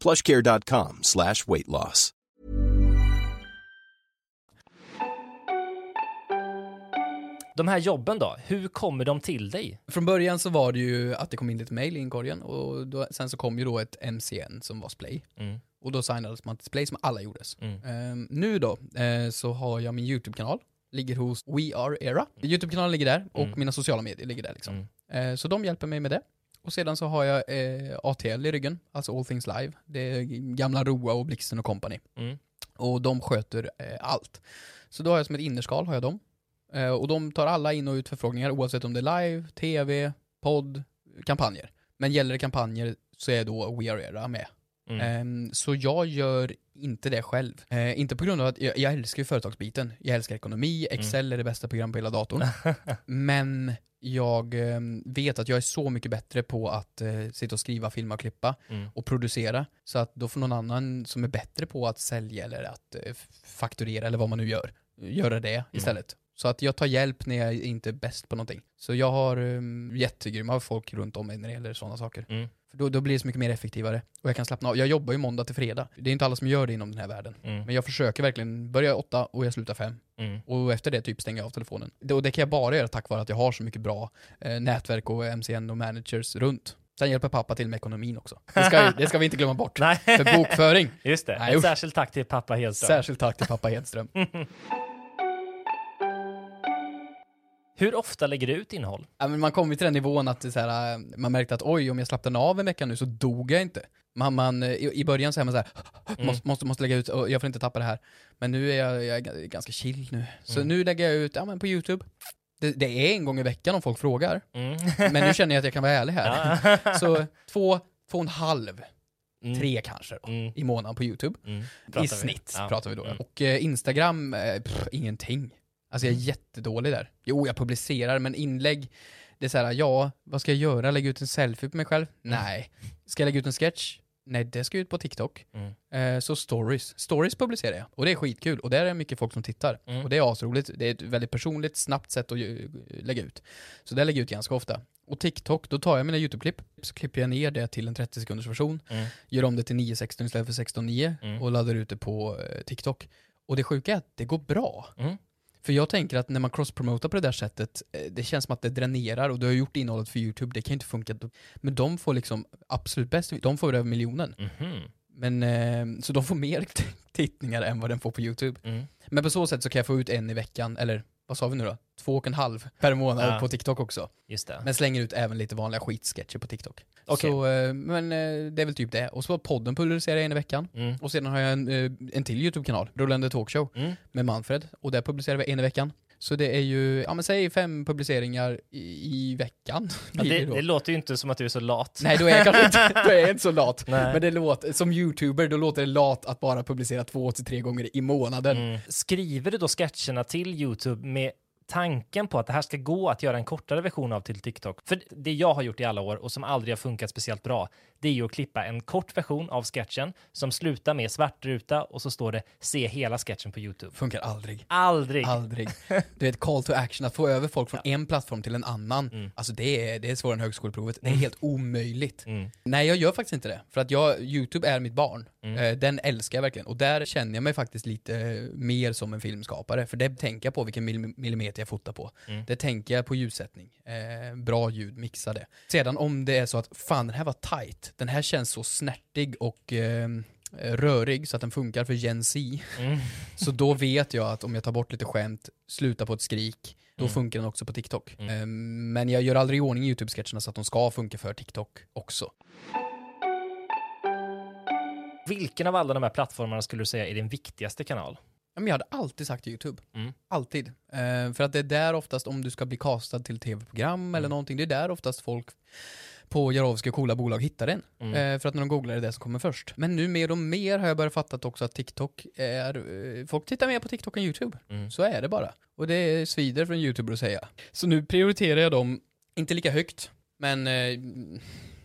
plushcare.com slash weight loss. De här jobben då, hur kommer de till dig? Från början så var det ju att det kom in lite mail i inkorgen och då, sen så kom ju då ett MCN som var Splay. Mm. Och då signades man till Splay som alla gjordes. Mm. Ehm, nu då eh, så har jag min YouTube-kanal, ligger hos We Are Era. YouTube-kanalen ligger där och Mm. mina sociala medier ligger där liksom. Mm. Eh, så de hjälper mig med det. Och sedan så har jag eh, ATL i ryggen, alltså All Things Live. Det är gamla Roa och Blixten och company. Mm. Och de sköter eh, allt. Så då har jag som ett innerskal, har jag dem. Eh, och de tar alla in och ut förfrågningar oavsett om det är live, tv, podd, kampanjer. Men gäller det kampanjer så är då We Are Era med. Mm. Ehm, så jag gör inte det själv. Eh, inte på grund av att jag, jag älskar företagsbiten. Jag älskar ekonomi, Mm. Excel är det bästa program på hela datorn. Men jag eh, vet att jag är så mycket bättre på att eh, sitta och skriva, filma och klippa Mm. och producera. Så att då får någon annan som är bättre på att sälja eller att eh, fakturera eller vad man nu gör, göra det istället. Så att jag tar hjälp när jag inte är bäst på någonting. Så jag har um, jättegrymma folk runt om mig när det gäller sådana saker. Mm. För då, då blir det så mycket mer effektivare. Och jag kan slappna av. Jag jobbar ju måndag till fredag. Det är inte alla som gör det inom den här världen. Mm. Men jag försöker verkligen börja åtta och jag slutar fem. Mm. Och efter det typ stänger jag av telefonen. Det, och det kan jag bara göra tack vare att jag har så mycket bra eh, nätverk och MCN och managers runt. Sen hjälper pappa till med ekonomin också. Det ska, det ska vi inte glömma bort. Nej, För bokföring. just det. Nej, Ett särskilt tack till pappa Hedström. Särskilt tack till pappa Hedström. Hur ofta lägger du ut innehåll? Ja, men man kom ju till den nivån att så här, äh, man märkte att oj, om jag slappnade av en vecka nu så dog jag inte. Man, man, eh, i, I början så är man så här, måste, måste, måste lägga ut, och jag får inte tappa det här. Men nu är jag, jag är ga- ganska chill nu. Så nu lägger jag ut, ja men på YouTube. Det, det är en gång i veckan om folk frågar. Mm. Men nu känner jag att jag kan vara ärlig här. Ja. Så två, två och en halv, Mm. tre kanske då, Mm. i månaden på YouTube. Mm. I Pratar vi. snitt Ja. pratar vi då. Mm. Och eh, Instagram, eh, pff, ingenting. Alltså jag är jättedålig där. Jo, jag publicerar, men inlägg, det är så här, ja, vad ska jag göra? Lägga ut en selfie på mig själv? Nej. Ska jag lägga ut en sketch? Nej, det ska ut på TikTok. Mm. Eh, så stories. Stories publicerar jag. Och det är skitkul. Och där är det mycket folk som tittar. Mm. Och det är asroligt. Det är ett väldigt personligt, snabbt sätt att lägga ut. Så det lägger jag ut ganska ofta. Och TikTok, då tar jag mina YouTube-klipp, så klipper jag ner det till en 30 sekunders version, Mm. gör om det till 9.16 istället för 16.9 Mm. och laddar ut det på eh, TikTok. Och det sjuka är att det går bra. Mm. För jag tänker att när man cross-promotar på det där sättet, eh, det känns som att det dränerar och du har gjort innehållet för YouTube, det kan ju inte funka. Men de får liksom absolut bäst, de får över miljonen. Mhm. Men, eh, så de får mer tittningar än vad den får på YouTube. Mm. Men på så sätt så kan jag få ut en i veckan, eller vad sa vi nu då? Två och en halv per månad Ja. på TikTok också. Just det. Men slänger ut även lite vanliga skitsketcher på TikTok. Okej. Så, eh, men eh, det är väl typ det. Och så podden publicerar jag en i veckan. Mm. Och sedan har jag en, eh, en till YouTube-kanal, Rullande Talkshow, Mm. med Manfred. Och där publicerar vi en i veckan. Så det är ju, ja men säg fem publiceringar i, i veckan. Ja, det, då. det låter ju inte som att du är så lat. Nej, då är jag kanske inte, då är jag inte så lat. Nej. Men det låter, som YouTuber, då låter det lat att bara publicera två till tre gånger i månaden. Mm. Skriver du då sketcherna till YouTube med tanken på att det här ska gå att göra en kortare version av till TikTok? För det jag har gjort i alla år och som aldrig har funkat speciellt bra, det är ju att klippa en kort version av sketchen som slutar med svart ruta och så står det se hela sketchen på YouTube. Funkar aldrig. Aldrig! Aldrig. Du vet, call to action, att få över folk från en plattform till en annan. Mm. Alltså det är, det är svårare än högskoleprovet. Det är helt omöjligt. Mm. Nej, jag gör faktiskt inte det. För att jag, YouTube är mitt barn. Mm. Eh, Den älskar jag verkligen. Och där känner jag mig faktiskt lite eh, mer som en filmskapare. För det tänker jag på vilken mil- jag fotar på. Mm. Det tänker jag på ljussättning. Eh, bra ljud, mixa det. Sedan om det är så att fan den här var tight. Den här känns så snärtig och eh, rörig så att den funkar för Gen Z. Mm. Så då vet jag att om jag tar bort lite skämt, slutar på ett skrik, då Mm. funkar den också på TikTok. Ehm, Men jag gör aldrig i ordning YouTube-sketcherna så att de ska funka för TikTok också. Vilken av alla de här plattformarna skulle du säga är din viktigaste kanal? Ja, men jag hade alltid sagt YouTube. Mm. Alltid. Eh, för att det är där oftast, om du ska bli castad till tv-program eller Mm. någonting, det är där oftast folk på Jarowski och coola bolag hittar den. Mm. Eh, för att när de googlar är det det som kommer först. Men nu mer och mer har jag börjat fatta också att TikTok är, eh, folk tittar mer på TikTok än YouTube. Mm. Så är det bara. Och det svider för en YouTuber att säga. Så nu prioriterar jag dem, inte lika högt, men eh,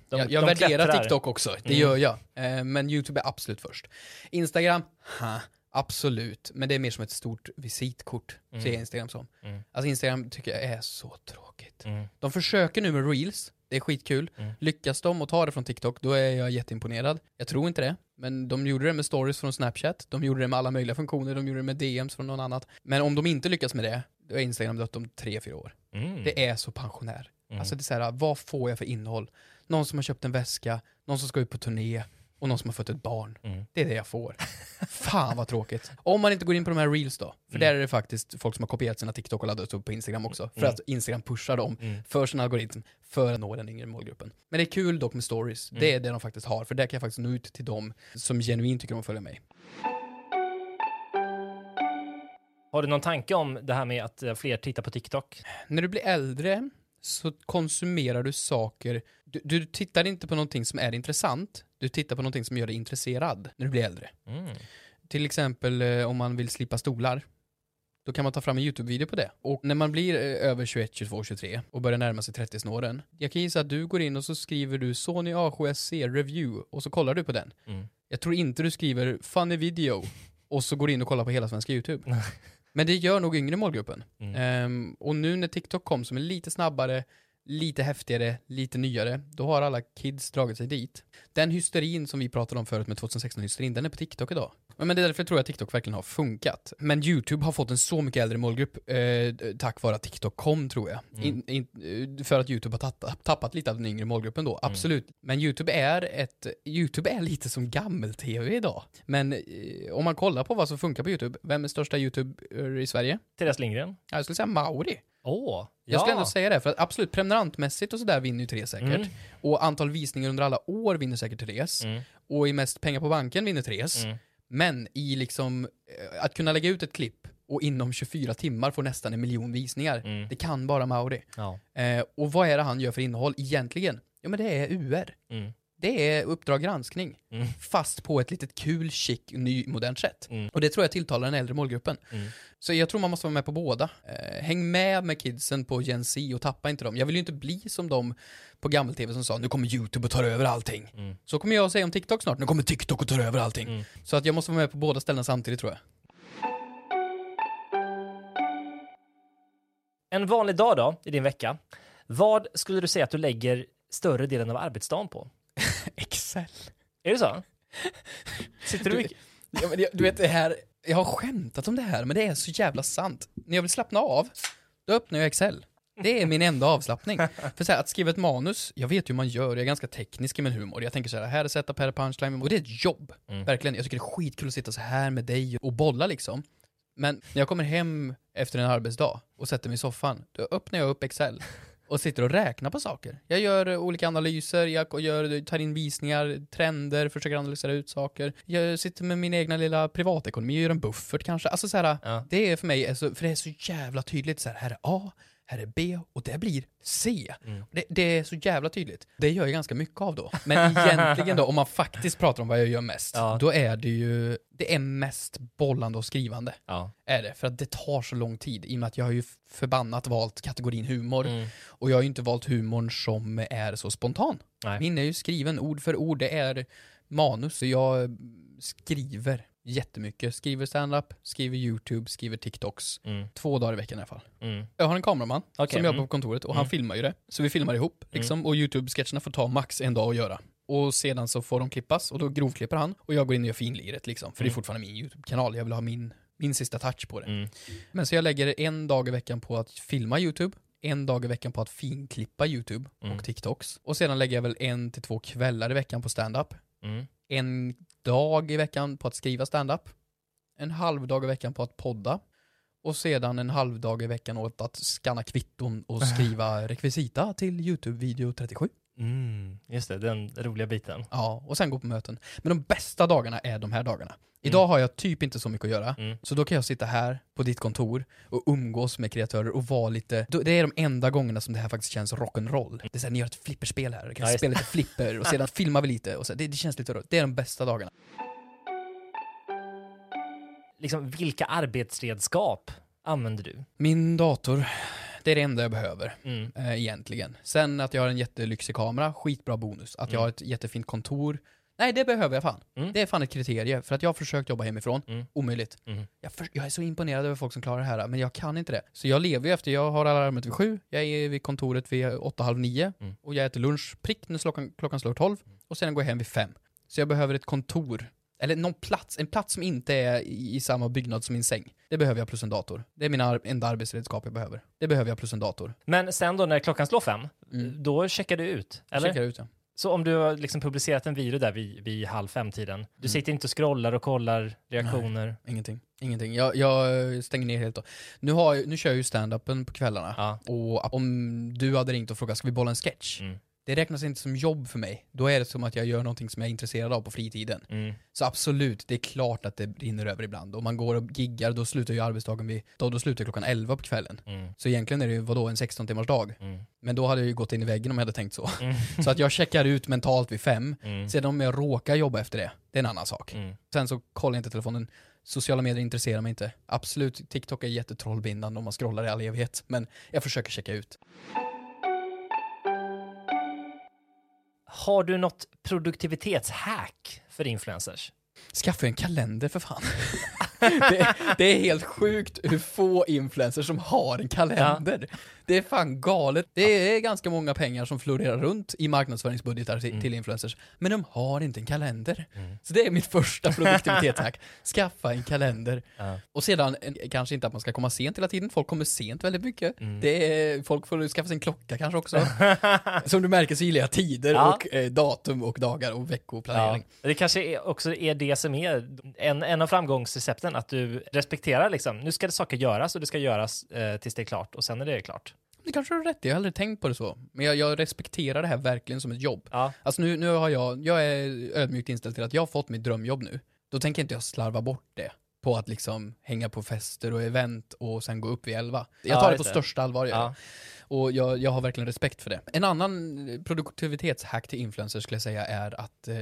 De- jag, jag de värderar klättrar. TikTok också, det Mm. gör jag. Eh, men YouTube är absolut först. Instagram, ha, absolut. Men det är mer som ett stort visitkort, Mm. ser Instagram som. Mm. Alltså Instagram tycker jag är så tråkigt. Mm. De försöker nu med reels, det är skitkul. Mm. Lyckas de och ta det från TikTok, då är jag jätteimponerad. Jag tror inte det, men de gjorde det med stories från Snapchat, de gjorde det med alla möjliga funktioner, de gjorde det med DMs från någon annat. Men om de inte lyckas med det, då är Instagram dött om tre, fyra år. Mm. Det är så pensionär. Mm. Alltså det är så här, vad får jag för innehåll? Någon som har köpt en väska, någon som ska ut på turné och någon som har fött ett barn. Mm. Det är det jag får. Fan vad tråkigt. Om man inte går in på de här reels då, för Mm. där är det faktiskt folk som har kopierat sina TikTok och laddat upp på Instagram också. För Mm. att Instagram pushar dem Mm. för sin algoritm för att nå den yngre målgruppen. Men det är kul dock med stories. Mm. Det är det de faktiskt har, för där kan jag faktiskt nå ut till dem som genuint tycker om att följa mig. Har du någon tanke om det här med att eh, fler tittar på TikTok? När du blir äldre så konsumerar du saker, du, du tittar inte på någonting som är intressant, du tittar på någonting som gör dig intresserad när du blir äldre. Mm. Till exempel eh, om man vill slippa stolar. Då kan man ta fram en YouTube-video på det. Och när man blir eh, över 21, 22, 23 och börjar närma sig 30-snåren. Jag kan gissa att du går in och så skriver du Sony A7SC review och så kollar du på den. Mm. Jag tror inte du skriver funny video och så går du in och kollar på hela svenska YouTube. Men det gör nog yngre målgruppen. Mm. Ehm, och nu när TikTok kom som är lite snabbare, lite häftigare, lite nyare, då har alla kids dragit sig dit. Den hysterin som vi pratade om förut med 2016-hysterin, den är på TikTok idag. Men det är därför tror jag att TikTok verkligen har funkat. Men YouTube har fått en så mycket äldre målgrupp eh, tack vare att TikTok kom tror jag. Mm. In, in, eh, för att YouTube har tappat, tappat lite av den yngre målgruppen då, absolut. Men YouTube är ett, YouTube är lite som gammel-tv idag. Men eh, om man kollar på vad som funkar på YouTube, vem är största YouTuber i Sverige? Therese Lindgren? Ja, Jag skulle säga Mauri. Åh, Jag skulle ändå säga det, för att absolut prenumerantmässigt och sådär vinner ju Therese säkert. Mm. Och antal visningar under alla år vinner säkert Therese. Mm. Och i mest pengar på banken vinner Therese. Mm. Men i liksom, eh, att kunna lägga ut ett klipp och inom 24 timmar få nästan en miljon visningar. Mm. Det kan bara Mauri. Ja. Eh, och vad är det han gör för innehåll egentligen? Ja men det är UR. Mm. Det är Uppdrag granskning. Mm. Fast på ett litet kul, chic, ny, modernt sätt. Mm. Och det tror jag tilltalar den äldre målgruppen. Mm. Så jag tror man måste vara med på båda. Eh, häng med med kidsen på Gen Z och tappa inte dem. Jag vill ju inte bli som de på gammel-tv som sa nu kommer YouTube och tar över allting. Mm. Så kommer jag att säga om TikTok snart, nu kommer TikTok och tar över allting. Mm. Så att jag måste vara med på båda ställena samtidigt tror jag. En vanlig dag då, i din vecka. Vad skulle du säga att du lägger större delen av arbetsdagen på? Excel. Är det så? Sitter du Du, mycket? ja, jag, du vet det här, jag har skämtat om det här men det är så jävla sant. När jag vill slappna av, då öppnar jag Excel. Det är min enda avslappning. För så här, att skriva ett manus, jag vet hur man gör, jag är ganska teknisk i min humor. Jag tänker så här, här är setup, här är punchline, och det är ett jobb. Mm. Verkligen, jag tycker det är skitkul att sitta så här med dig och bolla liksom. Men när jag kommer hem efter en arbetsdag och sätter mig i soffan, då öppnar jag upp Excel och sitter och räknar på saker. Jag gör olika analyser, jag gör, tar in visningar, trender, försöker analysera ut saker. Jag sitter med min egna lilla privatekonomi gör en buffert kanske. Alltså så här, Ja. det är för mig, alltså, för det är så jävla tydligt så här, här är A, här är B och det blir C. Mm. Det, det är så jävla tydligt. Det gör jag ganska mycket av då. Men egentligen då, om man faktiskt pratar om vad jag gör mest, Ja. då är det ju, det är mest bollande och skrivande. Ja. Är det, för att det tar så lång tid i och med att jag har ju förbannat valt kategorin humor Mm. och jag har ju inte valt humorn som är så spontan. Nej. Min är ju skriven ord för ord, det är manus, så jag skriver jättemycket. Skriver stand-up, skriver YouTube, skriver TikToks. Mm. Två dagar i veckan i alla fall. Mm. Jag har en kameraman Okej, som jobbar mm. på kontoret och Mm. han filmar ju det. Så vi filmar ihop liksom, och YouTube-sketcherna får ta max en dag att göra. Och sedan så får de klippas och då grovklipper han och jag går in och gör finliret liksom. För det är Mm. fortfarande min YouTube-kanal, jag vill ha min, min sista touch på det. Mm. Men så jag lägger en dag i veckan på att filma YouTube, en dag i veckan på att finklippa YouTube Mm. och TikToks. Och sedan lägger jag väl en till två kvällar i veckan på stand-up. Mm. En dag i veckan på att skriva stand-up. En halv dag i veckan på att podda. Och sedan en halv dag i veckan åt att scanna kvitton och skriva rekvisita till YouTube-video 37. Mm, just det, den roliga biten. Ja, och sen gå på möten. Men de bästa dagarna är de här dagarna. Idag har jag typ inte så mycket att göra, Mm. så då kan jag sitta här på ditt kontor och umgås med kreatörer och vara lite, det är de enda gångerna som det här faktiskt känns rock'n'roll. Det är såhär, ni gör ett flipperspel här, kan just spela lite flipper och sedan filmar vi lite och så, det, det känns lite roligt. Det är de bästa dagarna. Liksom, vilka arbetsredskap använder du? Min dator, det är det enda jag behöver. Mm. eh, egentligen. Sen att jag har en jättelyxig kamera, skitbra bonus. Att jag har ett jättefint kontor, nej det behöver jag fan. Mm. Det är fan ett kriterie, för att jag har försökt jobba hemifrån, Mm. omöjligt. Mm. Jag, för, jag är så imponerad över folk som klarar det här, men jag kan inte det. Så jag lever ju efter, jag har alarmet vid sju, jag är vid kontoret vid åtta, halv nio, Mm. och jag äter lunch prick när klockan, klockan slår tolv, och sen går jag hem vid fem. Så jag behöver ett kontor, eller någon plats, en plats som inte är i, i samma byggnad som min säng. Det behöver jag plus en dator. Det är mina enda arbetsredskap jag behöver. Det behöver jag plus en dator. Men sen då när klockan slår fem, Mm. då checkar du ut? Eller? Checkar ut ja. Så om du har liksom publicerat en video där vid, vid halv fem-tiden, du Mm. sitter inte och scrollar och kollar reaktioner? Ingenting. Ingenting. Jag, jag stänger ner helt då. Nu, har, jag- nu kör jag ju stand-upen på kvällarna. Ja. Och om du hade ringt och frågat, ska vi bolla en sketch? Mm. Det räknas inte som jobb för mig. Då är det som att jag gör någonting som jag är intresserad av på fritiden. Mm. Så absolut, det är klart att det rinner över ibland. Om man går och giggar, då slutar ju arbetsdagen vid, då, då slutar klockan 11 på kvällen. Mm. Så egentligen är det ju, vadå, en 16 timmars dag. Mm. Men då hade jag ju gått in i väggen om jag hade tänkt så. Mm. Så att jag checkar ut mentalt vid fem. Mm. Sedan om jag råkar jobba efter det, det är en annan sak. Mm. Sen så kollar jag inte telefonen. Sociala medier intresserar mig inte. Absolut, TikTok är jättetrollbindande om man scrollar i all evighet. Men jag försöker checka ut. Har du något produktivitetshack för influencers? Skaffa en kalender för fan. det, det är helt sjukt hur få influencers som har en kalender. Det är fan galet. Det är ganska många pengar som florerar runt i marknadsföringsbudgetar till, till influencers. Men de har inte en kalender. Så det är mitt första produktivitetshack. Skaffa en kalender. Ja. Och sedan, en- kanske inte att man ska komma sent hela tiden, folk kommer sent väldigt mycket. Mm. Det är, folk får skaffa sig en klocka kanske också. Som du märker så gillar jag tider Ja. och eh, datum och dagar och Ja. veckoplanering. Det kanske är också är det som är en, en av framgångsrecepten, att du respekterar liksom, nu ska det saker göras och det ska göras eh, tills det är klart och sen är det klart. Det kanske du har rätt i, jag har aldrig tänkt på det så. Men jag, jag respekterar det här verkligen som ett jobb. Ja. Alltså nu, nu har jag, jag är ödmjukt inställd till att jag har fått mitt drömjobb nu. Då tänker inte jag slarva bort det på att liksom hänga på fester och event och sen gå upp vid elva. Jag Ja, tar det på det. största allvar. jag. Ja. Och jag, jag har verkligen respekt för det. En annan produktivitetshack till influencers skulle jag säga är att eh,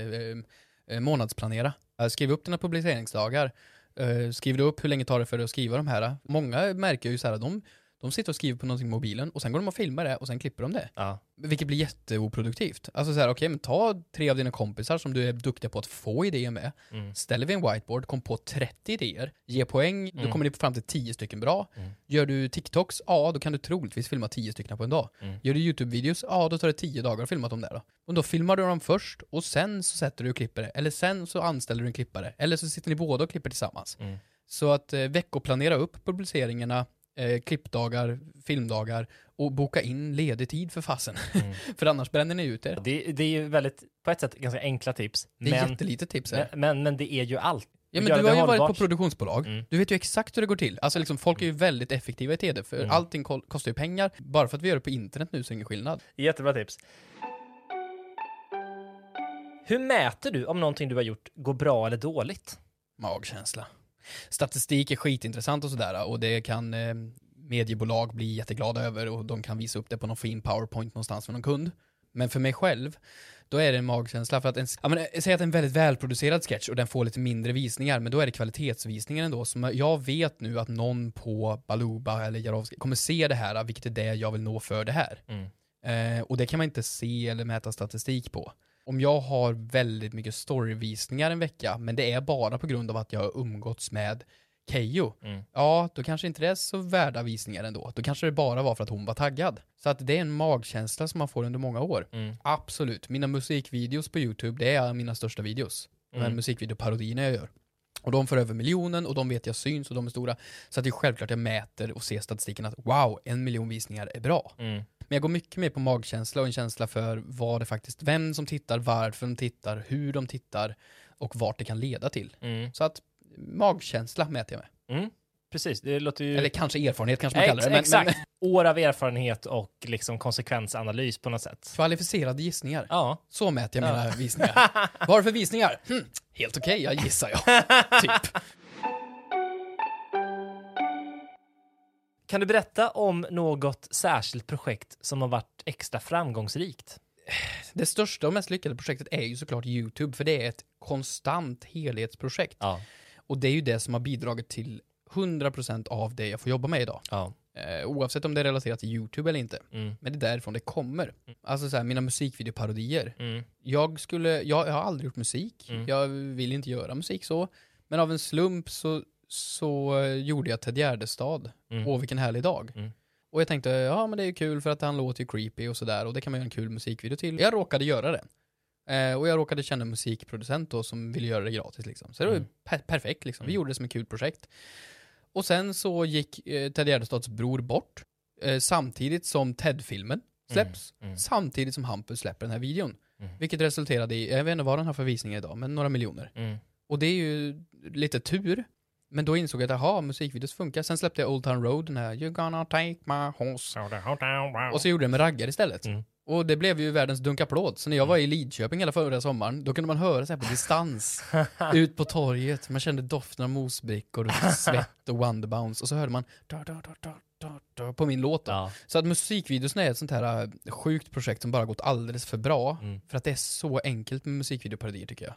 eh, månadsplanera. Eh, Skriv upp dina publiceringsdagar. Eh, skriv du upp hur länge tar det för dig att skriva de här. Många märker ju så här att de, de sitter och skriver på någonting i mobilen och sen går de och filmar det och sen klipper de det. Ja. Vilket blir jätteoproduktivt. Alltså så här, okej men ta tre av dina kompisar som du är duktig på att få idéer med. Mm. Ställer vi en whiteboard, kom på 30 idéer, ge poäng, då kommer ni fram till 10 stycken bra. Mm. Gör du TikToks, ja då kan du troligtvis filma 10 stycken på en dag. Mm. Gör du YouTube-videos, ja då tar det 10 dagar att filma dem där då. Och då filmar du dem först och sen så sätter du och klipper det. Eller sen så anställer du en klippare. Eller så sitter ni båda och klipper tillsammans. Mm. Så att eh, veckoplanera upp publiceringarna, eh, klippdagar, filmdagar och boka in ledig tid för fasen. Mm. för annars bränner ni ut er. Det, det är ju väldigt, på ett sätt, ganska enkla tips. Det är men, jättelitet tips. Här. men, men, men det är ju allt. Ja men du har ju varit på hållbart. produktionsbolag, Mm. du vet ju exakt hur det går till. Alltså liksom, folk är ju väldigt effektiva i TD, för Mm. allting ko- kostar ju pengar. Bara för att vi gör det på internet nu så är det ingen skillnad. Jättebra tips. Hur mäter du om någonting du har gjort går bra eller dåligt? Magkänsla. Statistik är skitintressant och sådär, och det kan eh, mediebolag bli jätteglada över och de kan visa upp det på någon fin powerpoint någonstans för någon kund. Men för mig själv, då är det en magkänsla för att en, ja, men, eh, säg att en väldigt välproducerad sketch och den får lite mindre visningar, men då är det kvalitetsvisningen ändå. Som jag vet nu att någon på Baluba eller Jarowski kommer se det här, vilket är det jag vill nå för det här. Mm. Eh, och det kan man inte se eller mäta statistik på. Om jag har väldigt mycket storyvisningar en vecka, men det är bara på grund av att jag har umgåtts med Keyyo, Mm. ja, då kanske inte det är så värda visningar ändå. Då kanske det bara var för att hon var taggad. Så att det är en magkänsla som man får under många år. Mm. Absolut. Mina musikvideos på YouTube, det är mina största videos. De Mm. musikvideoparodierna jag gör. Och de får över miljonen och de vet jag syns och de är stora. Så att det är självklart jag mäter och ser statistiken att wow, en miljon visningar är bra. Mm. Men jag går mycket mer på magkänsla och en känsla för vad det faktiskt, vem som tittar, varför de tittar, hur de tittar och vart det kan leda till. Mm. Så att magkänsla mäter jag med. Mm. Precis, det låter ju... Eller kanske erfarenhet kanske man Ex- kallar det. Men, exakt. Men, år av erfarenhet och liksom konsekvensanalys på något sätt. Kvalificerade gissningar. Ja. Så mäter jag mina visningar. Vad har du för visningar? Hm, helt okej, jag gissar jag. typ. Kan du berätta om något särskilt projekt som har varit extra framgångsrikt? Det största och mest lyckade projektet är ju såklart YouTube, för det är ett konstant helhetsprojekt. Ja. Och det är ju det som har bidragit till 100% av det jag får jobba med idag. Ja. Eh, oavsett om det är relaterat till YouTube eller inte. Mm. Men det är därifrån det kommer. Alltså så här, mina musikvideoparodier. Mm. Jag skulle, jag, jag har aldrig gjort musik. Mm. Jag vill inte göra musik så. Men av en slump så, så gjorde jag Ted Gärdestad. Mm. Åh vilken härlig dag. Mm. Och jag tänkte, ja men det är ju kul för att han låter ju creepy och sådär och det kan man göra en kul musikvideo till. Jag råkade göra det. Eh, och jag råkade känna en musikproducent då som ville göra det gratis liksom. Så det var ju Mm. per- perfekt liksom. Vi Mm. gjorde det som ett kul projekt. Och sen så gick eh, Ted Gärdestads bror bort. Eh, samtidigt som Ted-filmen släpps. Mm. Mm. Samtidigt som Hampus släpper den här videon. Mm. Vilket resulterade i, jag vet inte vad den har för visningar idag, men några miljoner. Mm. Och det är ju lite tur. Men då insåg jag att, jaha, musikvideos funkar. Sen släppte jag Old Town Road, den här You gonna take my horse. Och så gjorde jag med raggar istället. Mm. Och det blev ju världens dunkapplåd. Så när jag var i Lidköping hela förra sommaren, då kunde man höra så här på distans, ut på torget, man kände doften av mosbrickor, och svett och wonderbounce. Och så hörde man da, da, da, på min låt. Ja. Så att musikvideorna är ett sånt här äh, sjukt projekt som bara gått alldeles för bra. Mm. För att det är så enkelt med musikvideoparodier tycker jag.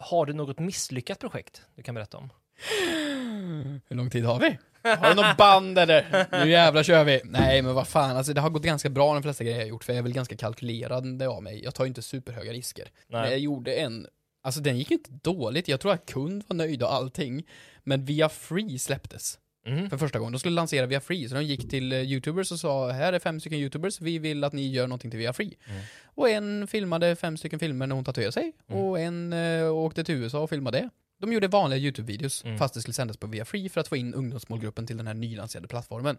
Har du något misslyckat projekt du kan berätta om? Hur lång tid har vi? Har du något band eller? Nu jävlar kör vi! Nej men vad fan, alltså det har gått ganska bra de flesta grejer jag gjort för jag är väl ganska kalkylerande av mig. Jag tar ju inte superhöga risker. Nej. Men jag gjorde en, alltså den gick inte dåligt, jag tror att kund var nöjd och allting. Men via Free släpptes Mm. för första gången. De skulle lansera via Free, så de gick till eh, YouTubers och sa här är fem stycken YouTubers, vi vill att ni gör någonting till via Free. Mm. Och en filmade fem stycken filmer när hon tatuerade sig, Mm. och en eh, åkte till USA och filmade det. De gjorde vanliga YouTube-videos, Mm. fast det skulle sändas på via Free för att få in ungdomsmålgruppen till den här nylanserade plattformen.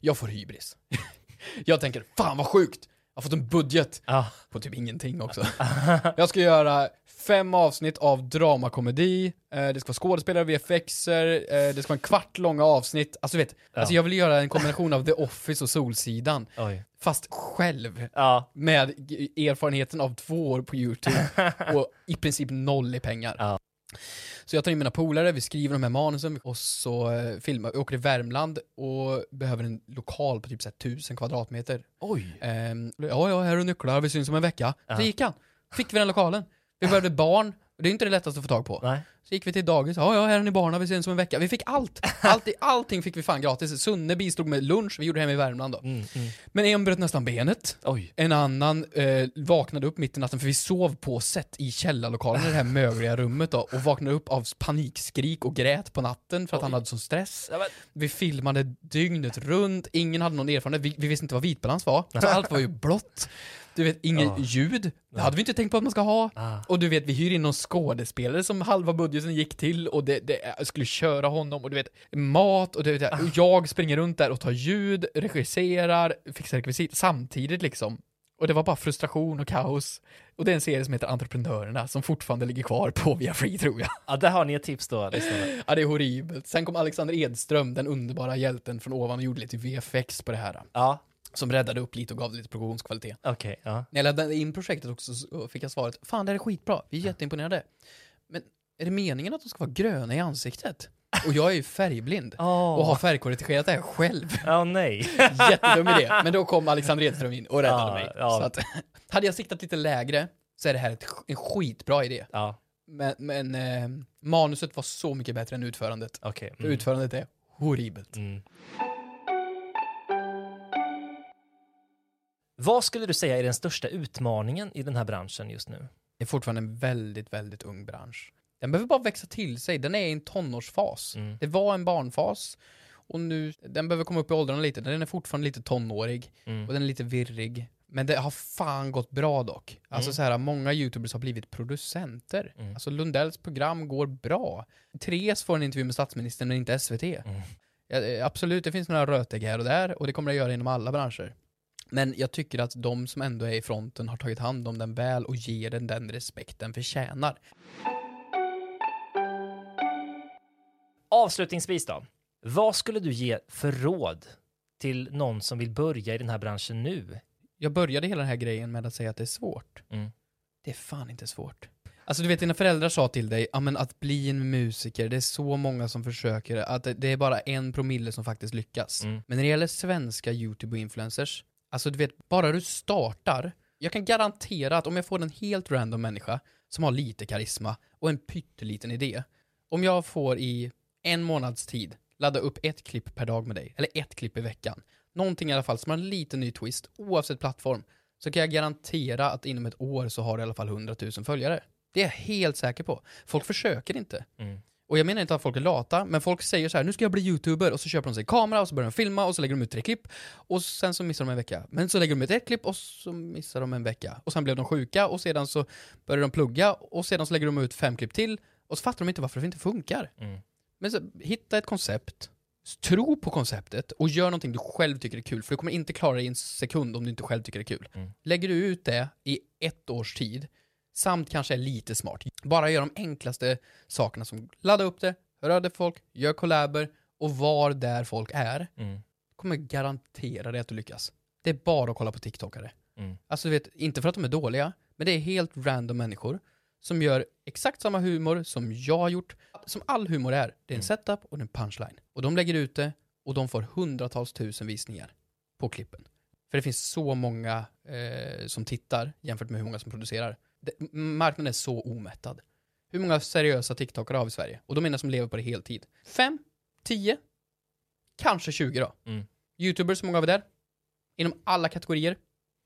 Jag får hybris. jag tänker, fan vad sjukt! Jag har fått en budget Ja. på typ ingenting också. jag ska göra fem avsnitt av dramakomedi, eh, det ska vara skådespelare, VFXer, eh, det ska vara en kvart långa avsnitt. Alltså du vet, Ja. alltså jag vill göra en kombination av The Office och Solsidan, Oj. fast själv. Ja. Med erfarenheten av två år på YouTube och i princip noll i pengar. Ja. Så jag tar in mina polare, vi skriver de här manusen och så eh, filmar vi. åker till Värmland och behöver en lokal på typ så här, tusen kvadratmeter. Oj. Ehm, ja, ja, här är nycklar, vi syns om en vecka. Ja. Så gick han. Fick vi den lokalen. Vi behövde barn, det är inte det lättaste att få tag på. Nej. Så gick vi till dagis, ja, ja, här är ni barnen, vi syns om en vecka. Vi fick allt. allt allting fick vi fan gratis. Sunne bistod med lunch, vi gjorde det hemma i Värmland då. Mm, mm. Men en bröt nästan benet. Oj. En annan eh, vaknade upp mitt i natten, för vi sov på set i källarlokalen i det här mögliga rummet då, och vaknade upp av panikskrik och grät på natten för att han hade sån stress. Ja, men- Vi filmade dygnet runt, ingen hade någon erfarenhet, vi, vi visste inte vad vitbalans var, så allt var ju blått. Du vet, ingen Ja. ljud, det hade vi inte tänkt på att man ska ha. Ah. Och du vet, vi hyr in någon skådespelare som halva budgeten gick till och det, det, jag skulle köra honom och du vet, mat och, det, det, och jag springer runt där och tar ljud, regisserar, fixar rekvisit samtidigt liksom. Och det var bara frustration och kaos. Och det är en serie som heter Entreprenörerna som fortfarande ligger kvar på via Free tror jag. Ja, där har ni ett tips då. Ja, det är horribelt. Sen kom Alexander Edström, den underbara hjälten från ovan och gjorde lite VFX på det här. Ja, Som räddade upp lite och gav lite produktionskvalitet. okej. ja. När jag laddade in projektet också så fick jag svaret, fan det här är skitbra, vi är jätteimponerade. Men är det meningen att de ska vara gröna i ansiktet? Och jag är ju färgblind. Åh. Och har färgkorrigerat det här själv. Ja, nej. Jättedum idé. Men då kom Alexander Edström in och räddade Ja, mig. ja. Så att, hade jag siktat lite lägre så är det här ett, en skitbra idé. Ja, Men, men eh, manuset var så mycket bättre än utförandet. okej. För Mm. utförandet är horribelt. Mm. Vad skulle du säga är den största utmaningen i den här branschen just nu? Det är fortfarande en väldigt, väldigt ung bransch. Den behöver bara växa till sig. Den är i en tonårsfas. Mm. Det var en barnfas och nu, den behöver komma upp i åldrarna lite. Den är fortfarande lite tonårig Mm. och den är lite virrig. Men det har fan gått bra dock. Alltså Mm. så här, många youtubers har blivit producenter. Mm. Alltså Lundells program går bra. Therese får en intervju med statsministern men inte SVT. Mm. Ja, eh, absolut, det finns några rötägg här och där och det kommer det göra inom alla branscher. Men jag tycker att de som ändå är i fronten har tagit hand om den väl och ger den den respekt den förtjänar. Avslutningsvis då. Vad skulle du ge för råd till någon som vill börja i den här branschen nu? Jag började hela den här grejen med att säga att det är svårt. Mm. Det är fan inte svårt. Alltså du vet, dina föräldrar sa till dig, ja men att bli en musiker, det är så många som försöker, att det, det är bara en promille som faktiskt lyckas. Mm. Men när det gäller svenska YouTube och influencers, alltså du vet, bara du startar, jag kan garantera att om jag får en helt random människa som har lite karisma och en pytteliten idé, om jag får i en månads tid ladda upp ett klipp per dag med dig, eller ett klipp i veckan, någonting i alla fall som har en liten ny twist, oavsett plattform, så kan jag garantera att inom ett år så har du i alla fall 100 000 följare. Det är jag helt säker på. Folk försöker inte. Mm. Och jag menar inte att folk är lata, men folk säger så här: nu ska jag bli youtuber, och så köper de sig kamera, och så börjar de filma, och så lägger de ut tre klipp, och sen så missar de en vecka. Men så lägger de ut ett klipp, och så missar de en vecka. Och sen blev de sjuka, och sedan så börjar de plugga, och sedan så lägger de ut fem klipp till, och så fattar de inte varför det inte funkar. Mm. Men så, hitta ett koncept, tro på konceptet, och gör någonting du själv tycker är kul, för du kommer inte klara det i en sekund om du inte själv tycker det är kul. Mm. Lägger du ut det i ett års tid, samt kanske är lite smart, bara gör de enklaste sakerna som ladda upp det, till folk, gör collaber och var där folk är, Mm. kommer garantera dig att du lyckas. Det är bara att kolla på TikTokare. Mm. Alltså du vet, inte för att de är dåliga, men det är helt random människor som gör exakt samma humor som jag har gjort, som all humor är. Det är en Mm. setup och en punchline. Och de lägger ut det och de får hundratals tusen visningar på klippen. För det finns så många eh, som tittar jämfört med hur många som producerar. Det, marknaden är så omättad. Hur många seriösa TikTokare har vi i Sverige? Och de menar som lever på det heltid. Fem? Tio? Kanske 20 då. Mm. Youtubers, hur många har vi där? Inom alla kategorier?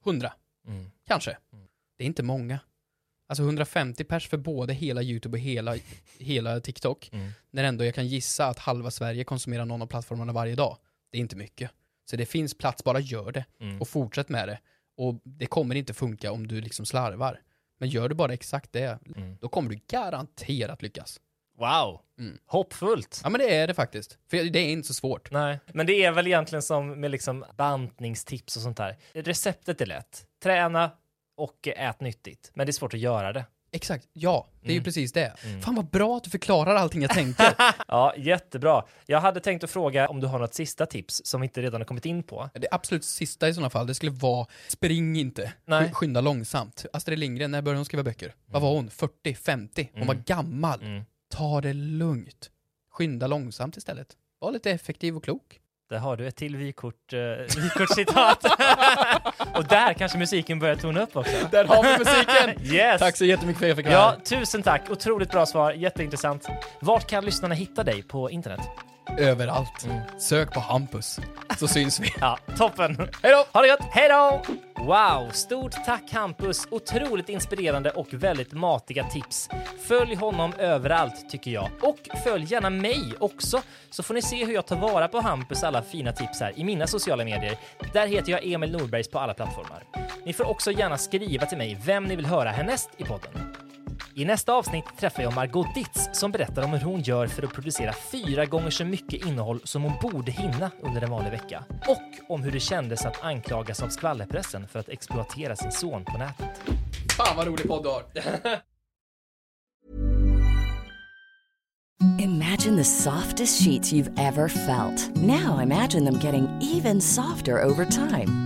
100. Mm. Kanske. Mm. Det är inte många. Alltså 150 pers för både hela YouTube och hela, hela TikTok. Mm. När ändå jag kan gissa att halva Sverige konsumerar någon av plattformarna varje dag. Det är inte mycket. Så det finns plats, bara gör det. Mm. Och fortsätt med det. Och det kommer inte funka om du liksom slarvar. Men gör du bara exakt det, Mm. då kommer du garanterat lyckas. Wow, Mm. hoppfullt. Ja men det är det faktiskt. För det är inte så svårt. Nej, men det är väl egentligen som med liksom bantningstips och sånt där. Receptet är lätt. Träna och ät nyttigt. Men det är svårt att göra det. Exakt, ja. Det är ju Mm. precis det. Mm. Fan vad bra att du förklarar allting jag tänker. Ja, jättebra. Jag hade tänkt att fråga om du har något sista tips som vi inte redan har kommit in på. Det absolut sista i sådana fall, det skulle vara spring inte. Nej. Sk- Skynda långsamt. Astrid Lindgren, när började hon skriva böcker? Vad var hon? 40? 50? Hon Mm. var gammal. Mm. Ta det lugnt. Skynda långsamt istället. Var lite effektiv och klok. Där har du ett till vykort, uh, vykortscitat. och där kanske musiken börjar tona upp också. Där har vi musiken! Yes! Tack så jättemycket för att jag fick vara Ja, här. tusen tack. Otroligt bra svar. Jätteintressant. Vart kan lyssnarna hitta dig på internet? Överallt. Mm. Sök på Hampus, så syns vi. Ja, toppen. Hej då! Ha det gött. Hej då! Wow, stort tack Hampus. Otroligt inspirerande och väldigt matiga tips. Följ honom överallt tycker jag. Och följ gärna mig också så får ni se hur jag tar vara på Hampus alla fina tips här i mina sociala medier. Där heter jag Emil Norbergs på alla plattformar. Ni får också gärna skriva till mig vem ni vill höra härnäst i podden. I nästa avsnitt träffar jag Margot Ditz som berättar om hur hon gör för att producera fyra gånger så mycket innehåll som hon borde hinna under en vanlig vecka. Och om hur det kändes att anklagas av skvallerpressen för att exploatera sin son på nätet. Fan vad rolig podd du har. Imagine the softest sheets you've ever felt. Now imagine them getting even softer over time.